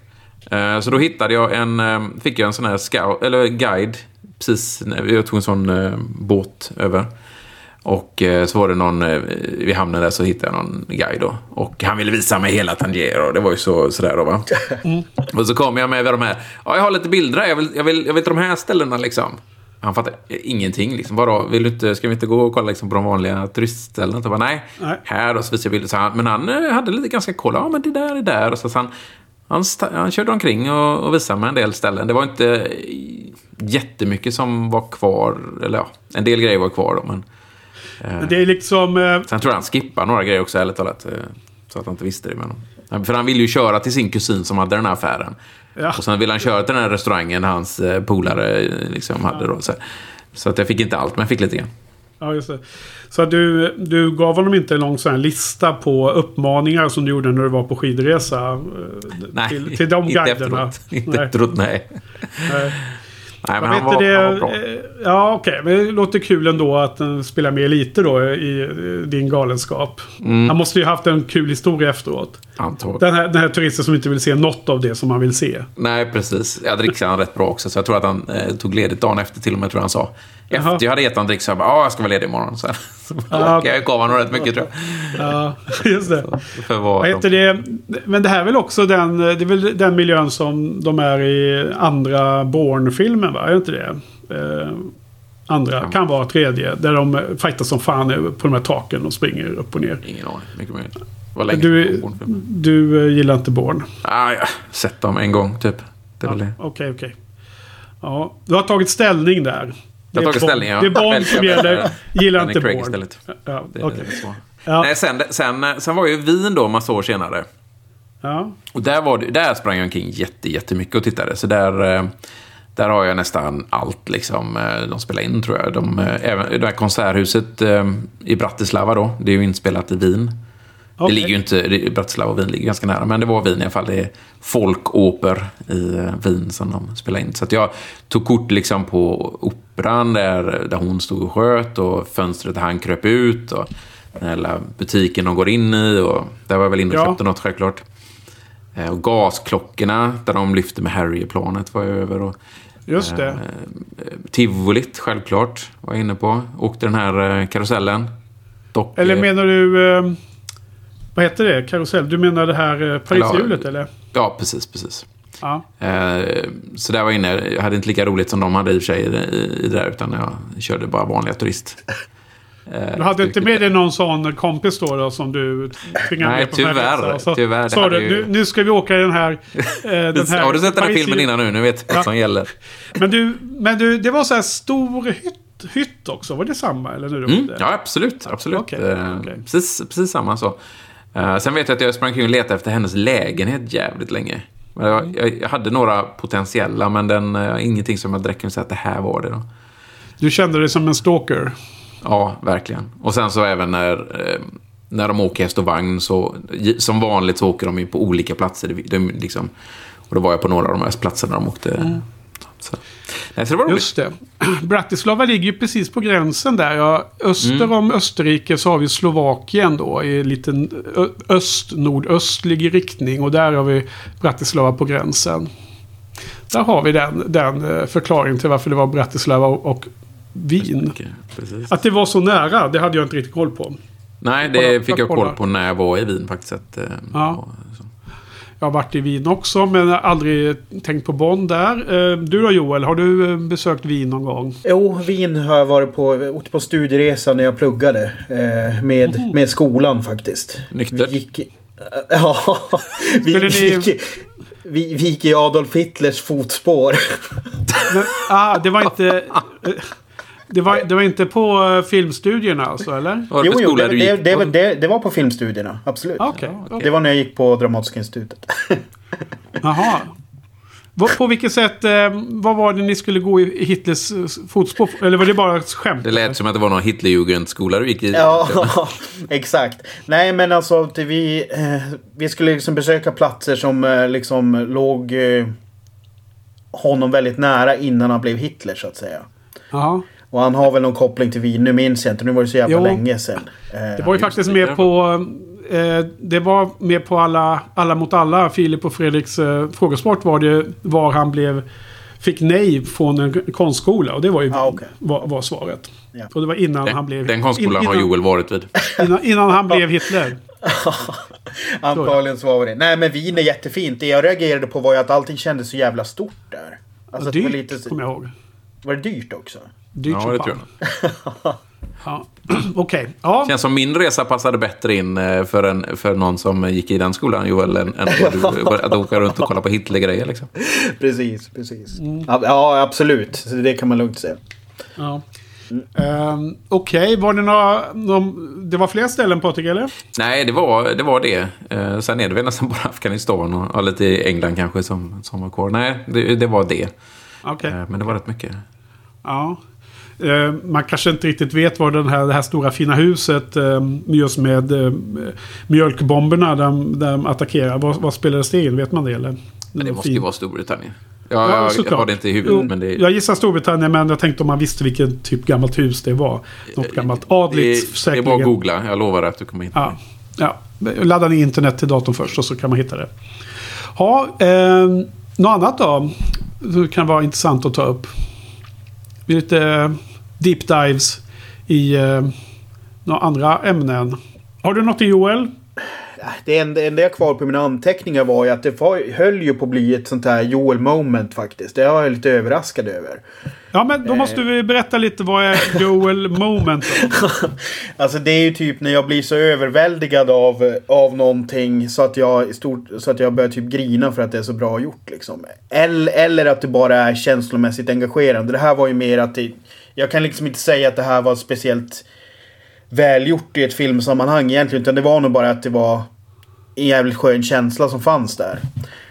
Eh, så då hittade jag en, eh, fick jag en sån här scout, eller guide. Precis, jag tog en sån eh, båt över. Och så var det någon, vid hamnen där så hittade jag någon guide då. Och han ville visa mig hela Tangier och det var ju så, sådär då va. Mm. Och så kom jag med de här, ja jag har lite bilder här, jag vill, jag vill, jag vill till de här ställena liksom. Han fattade ingenting. Liksom. Vadå, vill du inte, ska vi inte gå och kolla liksom, på de vanliga turistställena? Bara, nej, nej, här och så visade jag bilder. Så han, men han hade lite ganska koll. Ja, men det där är där. Och så, så han, han, han körde omkring och, och visade mig en del ställen. Det var inte jättemycket som var kvar. Eller ja, en del grejer var kvar då, men... Eh, det är liksom... Eh... Sen tror jag han skippade några grejer också, ärligt talat. Eh, så att han inte visste det. Men, för han ville ju köra till sin kusin som hade den här affären. Ja. Och sen ville han köra till den här restaurangen hans eh, polare eh, liksom hade då. Så, så att jag fick inte allt, men jag fick lite grann. Ja, just det. Så du, du gav honom inte någon sån här lista på uppmaningar som du gjorde när du var på skidresa? Eh, nej, till, till de inte guiderna? Efteråt. Inte nej. efteråt, nej. nej. Nej, men han var, det, han var, bra. Eh, ja, okej. Okay. Men det låter kul ändå att den spelar med lite då i din galenskap. Mm. Han måste ju haft en kul historia efteråt. Antagligen. Den här, den här turisten som inte vill se något av det som han vill se. Nej, precis. Jag dricksade han rätt bra också. Så jag tror att han eh, tog ledigt dagen efter till och med, tror jag han sa. Efter Aha. jag hade gett honom dricks så jag bara, ja, jag ska vara ledig imorgon. Så ah, okay. jag gav honom rätt mycket tror jag. Ja, just det. För vad heter det. Men det här är väl också den, det är väl den miljön som de är i andra Bourne-filmen, va? Är det inte det? Eh, andra, ja. kan vara tredje. Där de fightar som fan på de här taken och springer upp och ner. Ingen aning, mycket möjligt. Du, du eh, gillar inte Bourne? Ah, ja, sett dem en gång typ. Okej, okej. Okay, okay. Ja, du har tagit ställning där. Jag har tagit ställning, ja. Det är Bond som gäller. Gillar inte Bourne. istället. Ja, okay. ja. Nej, sen, sen, sen var ju Wien då massa år senare. Ja. Och där, var det, där sprang jag omkring jätte, jättemycket och tittade. Så där, eh, där har jag nästan allt liksom, eh, de spelar in tror jag. De, även, det här konserthuset i Bratislava då, det är ju inspelat i Wien. Okay. Det ligger ju inte, Bratislava och Wien ligger ganska nära, men det var Wien i alla fall. Det är folkoper i eh, Wien som de spelar in. Så jag tog kort liksom på operan där, där hon stod och sköt och fönstret där han kröp ut. Och den hela butiken de går in i. Och där var jag väl inne och ja. köpte något självklart. Eh, och gasklockorna där de lyfter med Harry-planet var jag över. Och, Just det. Eh, Tivolit självklart var jag inne på. Åkte den här eh, karusellen. Dock, Eller menar du... Eh vad heter det? Karusell? Du menar det här eh, Pariserhjulet eller? Ja, precis, precis. Ja. Eh, så där var jag inne. Jag hade inte lika roligt som de hade i och för sig i, det där. Utan jag körde bara vanliga turist. Du hade inte med dig någon sån kompis då, då som du tvingade Nej, med på tyvärr. Så, tyvärr sa du, ju... nu, nu ska vi åka i den här... Eh, den här Har du sett den här filmen innan nu? Nu vet jag vad som gäller. Men du, men du, det var så här stor hytt, hytt också. Var det samma? Eller du mm, ja, absolut. absolut. Okay, okay. Precis, precis samma så. Sen vet jag att jag sprang kring och letade efter hennes lägenhet jävligt länge. Jag, mm. jag hade några potentiella, men den, ingenting som jag direkt kunde säga att det här var det. Då. Du kände dig som en stalker? Ja, verkligen. Och sen så även när, uh, när de åker häst och vagn, så, som vanligt så åker de ju på olika platser. De, de, liksom, och då var jag på några av de här platserna de åkte. Mm. Så. Nej, så det var Just det. Bratislava ligger ju precis på gränsen där. Ja, öster mm. om Österrike så har vi Slovakien då i liten öst-nordöstlig riktning. Och där har vi Bratislava på gränsen. Där har vi den, den eh, förklaringen till varför det var Bratislava och, Wien. Att det var så nära, det hade jag inte riktigt koll på. Nej, det fick jag koll på när jag var i Wien faktiskt. Att, eh, ja. Jag har varit i Wien också men aldrig tänkt på Bonn där. Eh, du då Joel, har du eh, besökt Wien någon gång? Jo, Wien har jag varit på, åkt på studieresa när jag pluggade. Med, mm. med skolan faktiskt. Nyktert? Vi gick, ja, vi, vi, gick, vi, vi gick i Adolf Hitlers fotspår. Men, ah, det var inte... Det var, det var inte på uh, filmstudierna alltså, eller? Var det jo, jo det, det, det, det, det, var på filmstudierna. Absolut. Okay, okay. Det var när jag gick på Dramatiska institutet. Jaha. På vilket sätt, eh, vad var det ni skulle gå i Hitlers eh, fotspår? Eller var det bara ett skämt? Det lät som att det var någon Hitlerjugendskola du gick i. Ja, exakt. Nej, men alltså vi, eh, vi skulle liksom besöka platser som liksom låg honom väldigt nära innan han blev Hitler så att säga. Aha. Och han har väl någon koppling till Wien. Nu minns jag inte. Nu var det så jävla jo. länge sedan. Det var ju faktiskt med på eh, det var med på alla, alla mot alla. Filip och Fredriks eh, frågesport var det var han blev fick nej från en konstskola. Och det var ju ah, okay. var, var svaret. Ja. Och det var innan den, han blev... Den konstskolan in, innan, har Joel varit vid. Innan, innan han blev Hitler. Antagligen så var det. Nej men Wien är jättefint. Det jag reagerade på var ju att allting kändes så jävla stort där. Alltså, dyrt, lite... kommer jag ihåg. Var det dyrt också? Dyrt ja, det tror jag. Ja. Okej. Okay. Ja. Känns som min resa passade bättre in eh, för, en, för någon som gick i den skolan, Joel, än, än att åka runt och kolla på Hitler-grejer. Liksom. Precis, precis. Mm. Ja, absolut. Det kan man lugnt säga. Ja. Um, Okej, okay. var det några... någon, det var fler ställen Patrik, eller? Nej, det var det. Var det. Uh, sen är det väl nästan bara Afghanistan och, och lite England kanske som, som var kvar. Nej, det, det var det. Okay. Uh, men det var rätt mycket. Ja. Eh, man kanske inte riktigt vet var den här, det här stora fina huset eh, just med eh, mjölkbomberna de, de attackerar. Vad, vad spelades det in? Vet man det eller? Men det måste ju vara Storbritannien. Ja, ja jag, jag har det inte i huvudet. Jo, men det... Jag gissar Storbritannien men jag tänkte om man visste vilket typ gammalt hus det var. Något gammalt adligt det, säkerligen. Det är bara att googla. Jag lovar att du kommer hitta ja, ja. Ladda ner internet till datorn först och så kan man hitta det. Ja, eh, något annat då? Det kan vara intressant att ta upp lite eh, deep dives i eh, några andra ämnen. Har du något i Joel? Det enda, enda jag kvar på mina anteckningar var ju att det var, höll ju på att bli ett sånt här Joel moment faktiskt. Det var jag lite överraskad över. Ja men då måste vi berätta lite vad är Joel moment alltså det är ju typ när jag blir så överväldigad av, av någonting så att jag stort, så att jag börjar typ grina för att det är så bra gjort liksom. Eller, eller att det bara är känslomässigt engagerande. Det här var ju mer att det, jag kan liksom inte säga att det här var speciellt välgjort i ett filmsammanhang egentligen. Utan det var nog bara att det var en jävligt skön känsla som fanns där.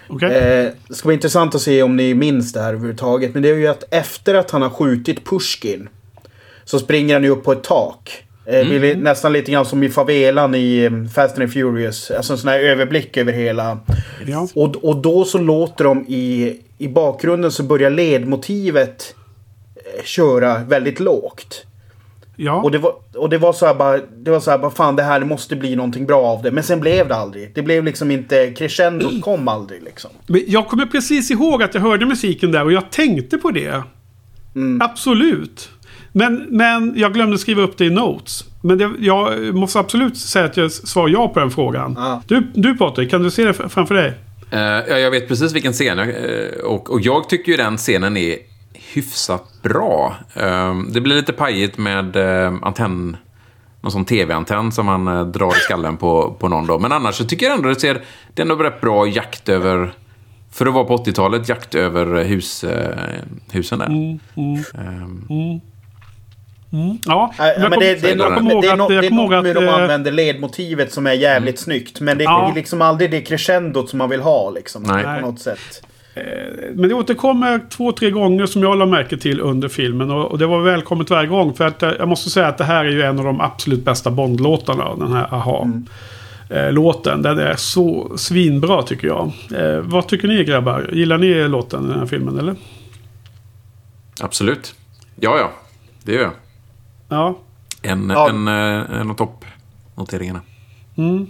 Okay. Eh, det ska bli intressant att se om ni minns det här överhuvudtaget. Men det är ju att efter att han har skjutit Pushkin så springer han ju upp på ett tak. Eh, mm. Nästan lite grann som i favelan i mm, Fast and Furious. Alltså en sån här överblick över hela. Ja. Och, och då så låter de i, i bakgrunden så börjar ledmotivet eh, köra väldigt lågt. Ja. Och det var, och det var så här bara, det var så här bara, fan det här måste bli någonting bra av det. Men sen blev det aldrig. Det blev liksom inte, crescendo kom aldrig liksom. Men jag kommer precis ihåg att jag hörde musiken där och jag tänkte på det. Mm. Absolut. Men, men jag glömde skriva upp det i notes. Men det, jag måste absolut säga att jag svarar ja på den frågan. Ah. Du, du Patrik, kan du se det framför dig? Uh, ja, jag vet precis vilken scen. Uh, och, och jag tycker ju den scenen är hyfsat bra. Ehm, det blir lite pajigt med eh, antenn någon sån tv-antenn som man eh, drar i skallen på, på någon då. Men annars så tycker jag ändå det ser, det är ändå rätt bra jakt över, för att vara på 80-talet, jakt över hus, eh, husen där. Mm, mm, um. mm. Mm. Ja, äh, men det, det, är något, det är något, det är något med att de använder ledmotivet som är jävligt mm. snyggt. Men det är ja. liksom aldrig det crescendot som man vill ha liksom. Nej. På något sätt. Eh, men det återkommer två, tre gånger som jag la märke till under filmen. Och, det var välkommet varje gång. För att eh, jag måste säga att det här är ju en av de absolut bästa Bond-låtarna. Den här Aha. Mm. Eh, låten. Den är så svinbra tycker jag. vad tycker ni grabbar? Gillar ni låten i den här filmen eller? Absolut. Ja, ja. Det gör jag. Ja. En, ja. en, en av toppnoteringarna. Mm.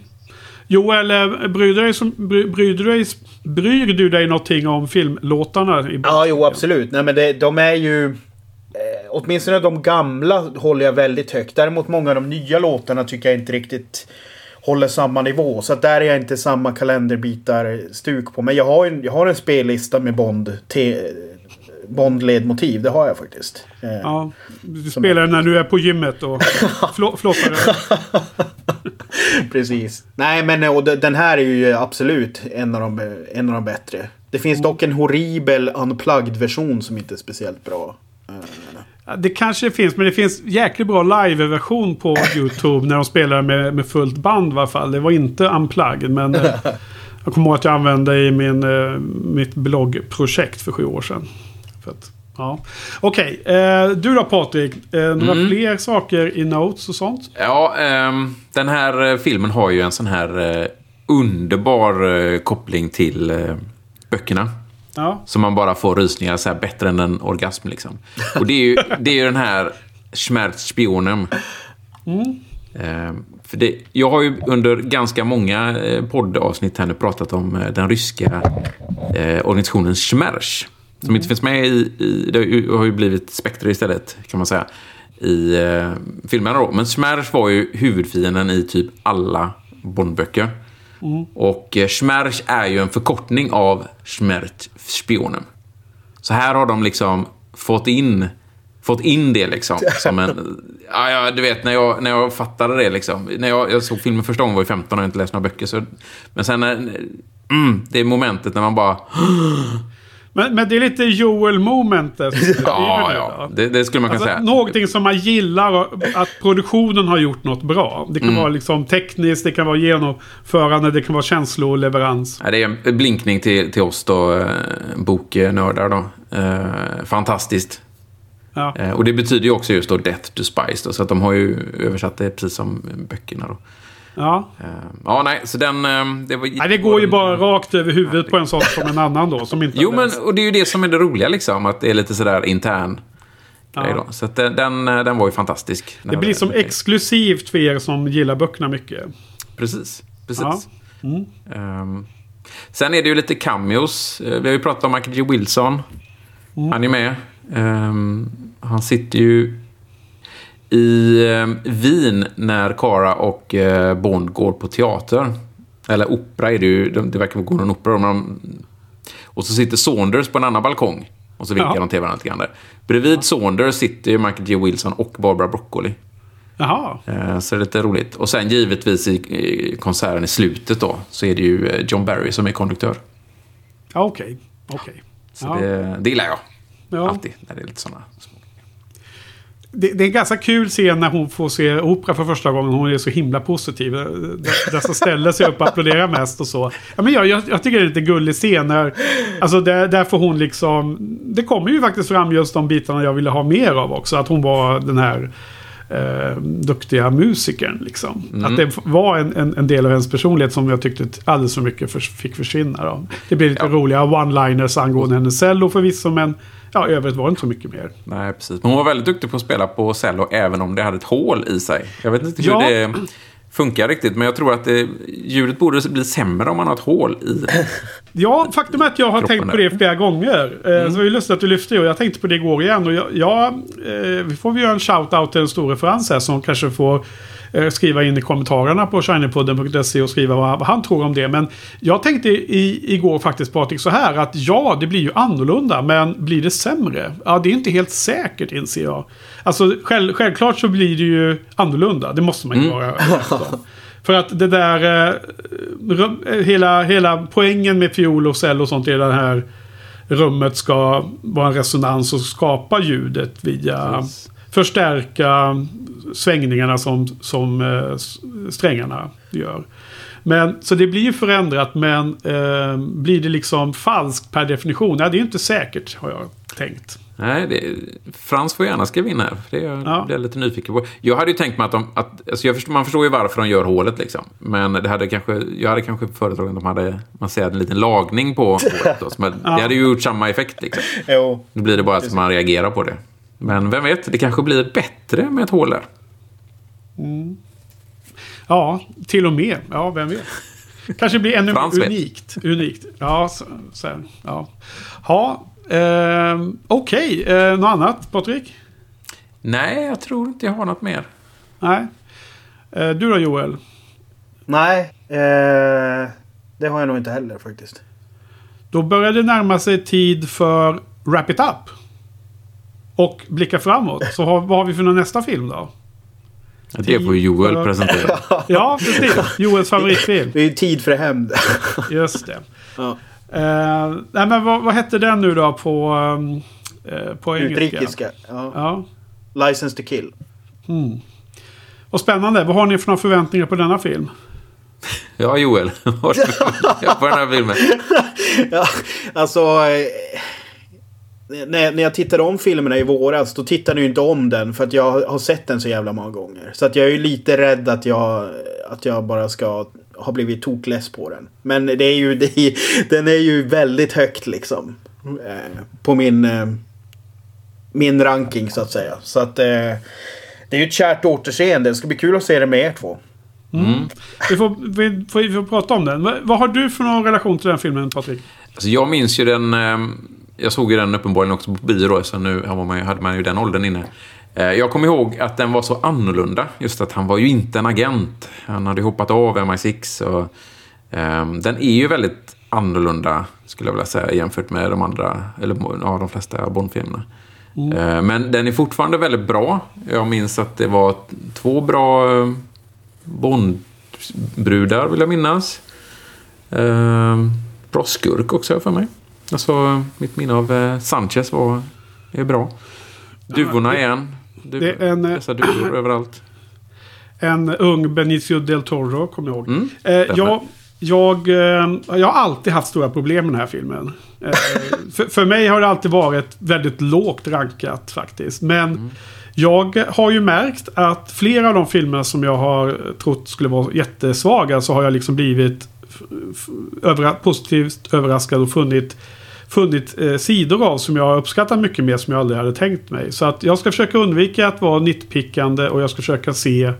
Joel, bryr du, dig som, bryr, du dig, bryr du dig någonting om filmlåtarna? Ja, jo absolut. Nej, men det, de är ju... Eh, åtminstone de gamla håller jag väldigt högt. Däremot många av de nya låtarna tycker jag inte riktigt håller samma nivå. Så att där är jag inte samma kalenderbitar-stuk på. Men jag har, en, jag har en spellista med Bond. Bond-ledmotiv, det har jag faktiskt. Eh, ja, du spelar är... när du är på gymmet och flottar Precis. Nej, men och den här är ju absolut en av de, en av de bättre. Det finns mm. dock en horribel unplugged-version som inte är speciellt bra. Eh, det kanske finns, men det finns jäkligt bra live-version på YouTube när de spelar med, med fullt band i alla fall. Det var inte unplugged, men... Eh, Jag kommer ihåg att jag använde i min, mitt bloggprojekt för sju år sedan. För att, ja. Okej, okay, uh, du då Patrik? Uh, några mm. fler saker i notes och sånt? Ja, um, den här filmen har ju en sån här underbar koppling till böckerna. Ja. Så man bara får rysningar så här bättre än en orgasm liksom. Och det är ju, det är ju den här Schmerzspionen. Mm. Eh, för det, jag har ju under ganska många eh, poddavsnitt här nu pratat om eh, den ryska eh, organisationen Schmerz. Som mm. inte finns med i, i, det har ju blivit Spectre istället kan man säga. I eh, filmerna då. Men Schmerz var ju huvudfienden i typ alla Bondböcker. Mm. Och eh, Schmerz är ju en förkortning av Schmerz-spionen. Så här har de liksom fått in, fått in det liksom. Som en, ja, ja, du vet, när jag, när jag fattade det liksom. När jag, jag såg filmen första gången var jag 15 och inte läst några böcker. Så, men sen, mm, det är momentet när man bara... Men, men det är lite Joel-momentet. ja, ja. Det, det, skulle man kunna alltså, säga. Någonting som man gillar, att produktionen har gjort något bra. Det kan mm. vara liksom tekniskt, det kan vara genomförande, det kan vara känsloleverans. Ja, det är en blinkning till, till oss då, eh, boknördar då. Eh, fantastiskt. Ja. Eh, och det betyder ju också just då Death to Spice. Då, så att de har ju översatt det precis som böckerna då. Ja. Uh, ja, nej, så den... Uh, det, var, nej, det går ju bara rakt över huvudet på en sån som en annan då. Som inte jo, men och det är ju det som är det roliga liksom. Att det är lite sådär intern ja. då. Så den, den, eh, den var ju fantastisk. Det blir som exklusivt för er som gillar böckerna mycket. Precis, precis. Ja. Mm. Um, sen är det ju lite cameos. Vi har ju pratat om Michael G. Wilson. Mm. Han är med. Um, han sitter ju i eh, Wien när Cara och eh, Bond går på teater. Eller opera är det ju. Det verkar gå någon opera. Men och så sitter Saunders på en annan balkong. Och så vinkar ja. de till varandra lite grann där. Bredvid ja. Saunders sitter Michael G. Wilson och Barbara Broccoli. Jaha. Eh, så det är lite roligt. Och sen givetvis i konserten i slutet då så är det ju John Barry som är konduktör. Okej, okej. Okay. Så ja. det, det gillar jag. Ja. Alltid när det är lite sådana det, det, är en ganska kul scen när hon får se opera för första gången. Hon är så himla positiv. Dessa ställer sig upp och applåderar mest och så. Ja, men jag, jag, jag tycker det är lite gullig scen. När, alltså där, där får hon liksom... Det kommer ju faktiskt fram just de bitarna jag ville ha mer av också. Att hon var den här eh, duktiga musikern. Liksom. Mm. Att det var en, en, en, del av hennes personlighet som jag tyckte alldeles för mycket för, fick försvinna. Då. Det blev lite ja. roliga one-liners angående hennes cello förvisso. Men Ja, i övrigt var det inte så mycket mer. Nej, precis. Men hon var väldigt duktig på att spela på cello även om det hade ett hål i sig. Jag vet inte hur ja. det funkar riktigt, men jag tror att det, ljudet borde bli sämre om man har ett hål i Ja, faktum är att jag har tänkt på det flera gånger. Eh, mm. Så det är lustigt att du lyfter det och jag tänkte på det igår igen. Och jag, jag eh, vi får väl göra en shout-out till en stor referens här som kanske får skriva in i kommentarerna på shinypodden.se och skriva vad, han tror om det. Men jag tänkte i, igår faktiskt Patrik så här att ja, det blir ju annorlunda. Men blir det sämre? Ja, det är inte helt säkert inser jag. Alltså själv, självklart så blir det ju annorlunda. Det måste man ju mm. vara. För att det där... Eh, hela, hela poängen med fiol och cell och sånt är det här rummet ska vara en resonans och skapa ljudet via... Yes. Förstärka svängningarna som, som eh, strängarna gör. Men, så det blir ju förändrat men eh, blir det liksom falskt per definition? Nej, det är inte säkert har jag tänkt. Nej, det, Frans får gärna skriva in här. För det är ja. jag lite nyfiken på. Jag hade ju tänkt mig att de... Att, alltså förstår, man förstår ju varför de gör hålet liksom. Men det hade kanske, jag hade kanske föredragit att de hade man säger, en liten lagning på hålet. Då, men ja. Det hade ju gjort samma effekt liksom. Jo. Nu blir det bara att man reagerar på det. Men vem vet, det kanske blir bättre med ett hål där. Mm. Ja, till och med. Ja, vem vet. Kanske blir ännu unikt. unikt. Ja, så, sen, ja. ja eh, Okej, okay. eh, något annat Patrik? Nej, jag tror inte jag har något mer. Nej. Eh, du då Joel? Nej, eh, det har jag nog inte heller faktiskt. Då börjar det närma sig tid för Wrap It Up. Och blicka framåt. Så har, vad har vi för nästa film då? Det får Joel presentera. ja, precis. Joels favoritfilm. Det är ju tid för hämnd. Just det. Ja. Uh, nej, men vad, vad, hette den nu då på, uh, på engelska? Utrikiska. Ja. ja. License to kill. Mm. Vad spännande. Vad har ni för några förväntningar på denna film? Ja, Joel. På den här filmen. ja, alltså... Eh, när, när jag tittade om filmerna i våras, då tittade jag inte om den för att jag har sett den så jävla många gånger. Så att jag är ju lite rädd att jag, att jag bara ska ha blivit tokless på den. Men det är ju, det är, den är ju väldigt högt liksom. Eh, på min, eh, min ranking så att säga. Så att eh, det är ju ett kärt återseende. Det ska bli kul att se det med er två. Mm. Vi, får, vi, får, vi får prata om den. Vad har du för någon relation till den filmen, Patrik? Alltså jag minns ju den... Jag såg ju den uppenbarligen också på bio då, så nu hade man ju, hade man ju den åldern inne. Jag kommer ihåg att den var så annorlunda. Just att han var ju inte en agent. Han hade hoppat av MI6. Och, um, den är ju väldigt annorlunda, skulle jag vilja säga, jämfört med de andra, eller ja, de flesta Bondfilmerna. Mm. Uh, men den är fortfarande väldigt bra. Jag minns att det var två bra Bondbrudar, vill jag minnas. Uh, bra skurk också för mig. Alltså, mitt minne av uh, Sanchez var, är bra. Duvorna igen. Du, det är en, dessa duvor överallt. En ung Benicio del Toro, kommer jag ihåg. Mm, eh, jag, jag, eh, jag har alltid haft stora problem med den här filmen. Eh, för, för mig har det alltid varit väldigt lågt rankat faktiskt. Men mm. jag har ju märkt att flera av de filmer som jag har trott skulle vara jättesvaga så har jag liksom blivit övra positivt överraskad och funnit funnit eh, sidor av som jag uppskattar mycket mer som jag aldrig hade tänkt mig. Så att jag ska försöka undvika att vara nitpickande och jag ska försöka se,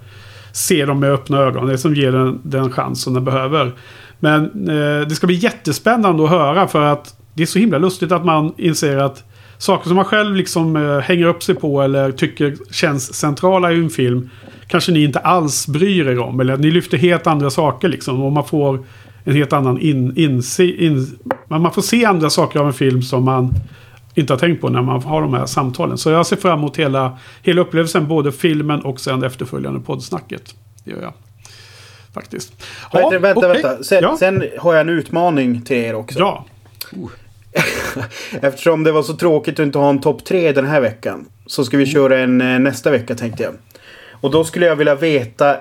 se dem med öppna ögon. Det som ger den, den chansen den behöver. Men eh, det ska bli jättespännande att höra för att det är så himla lustigt att man inser att saker som man själv liksom eh, hänger upp sig på eller tycker känns centrala i en film kanske ni inte alls bryr er om. Eller ni lyfter helt andra saker liksom. Och man får en helt annan in, inse, in, man får se andra saker av en film som man inte har tänkt på när man har de här samtalen. Så jag ser fram emot hela, hela upplevelsen, både filmen och sen efterföljande poddsnacket. Det gör jag. Faktiskt. Ja, vänta, vänta, okay. vänta. Sen, ja. sen, har jag en utmaning till er också. Ja. Eftersom det var så tråkigt att inte ha en topp tre den här veckan. Så ska vi mm. köra en eh, nästa vecka tänkte jag. Och då skulle jag vilja veta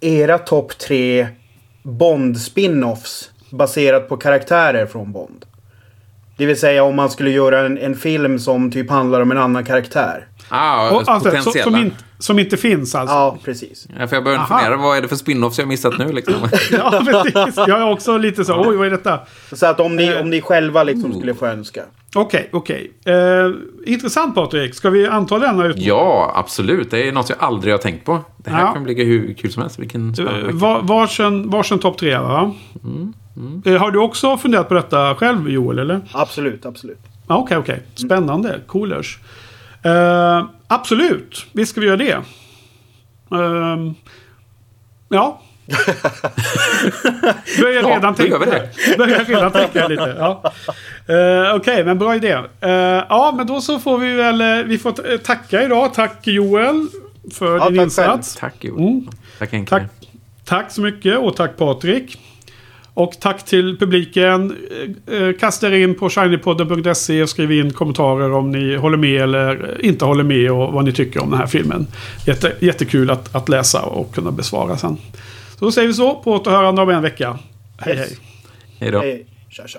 era topp tre Bond spin-offs baserat på karaktärer från Bond. Det vill säga om man skulle göra en, en film som typ handlar om en annan karaktär. Ah, och, alltså, potentiella. Som, in, som, inte finns alltså? Ja, precis. Ja, för jag börjar fundera, vad är det för spin-offs jag missat nu liksom? ja, precis. Jag är också lite så, oj vad är detta? Så att om ni, om ni själva liksom skulle få önska. Okej, okay, okej. Okay. Eh, intressant Patrik. Ska vi anta denna utmaning? Ja, absolut. Det är något jag aldrig har tänkt på. Det här ja. kan bli hur kul som helst. Vilken uh, var, varsin, varsin topp tre, va? Mm, mm. Uh, har du också funderat på detta själv, Joel? Eller? Absolut, absolut. Okej, okay, okej. Okay. Spännande. Coolers. Uh, absolut. Visst ska vi göra det. Uh, ja, Börjar redan ja, tänka det. Börjar redan tänka lite. Ja. Uh, Okej, okay, men bra idé. Uh, ja, men då så får vi väl... Vi får tacka idag. Tack Joel för ja, din tack insats. Själv. Tack Joel. Mm. Tack, tack, tack så mycket och tack Patrik. Och tack till publiken. Kasta er in på shinypodden.se och skriv in kommentarer om ni håller med eller inte håller med och vad ni tycker om den här filmen. Jätte, jättekul att, att läsa och kunna besvara sen. Så då säger vi så. På återhörande om en vecka. Hej yes. hej. Hej då. Hej. Tja, tja.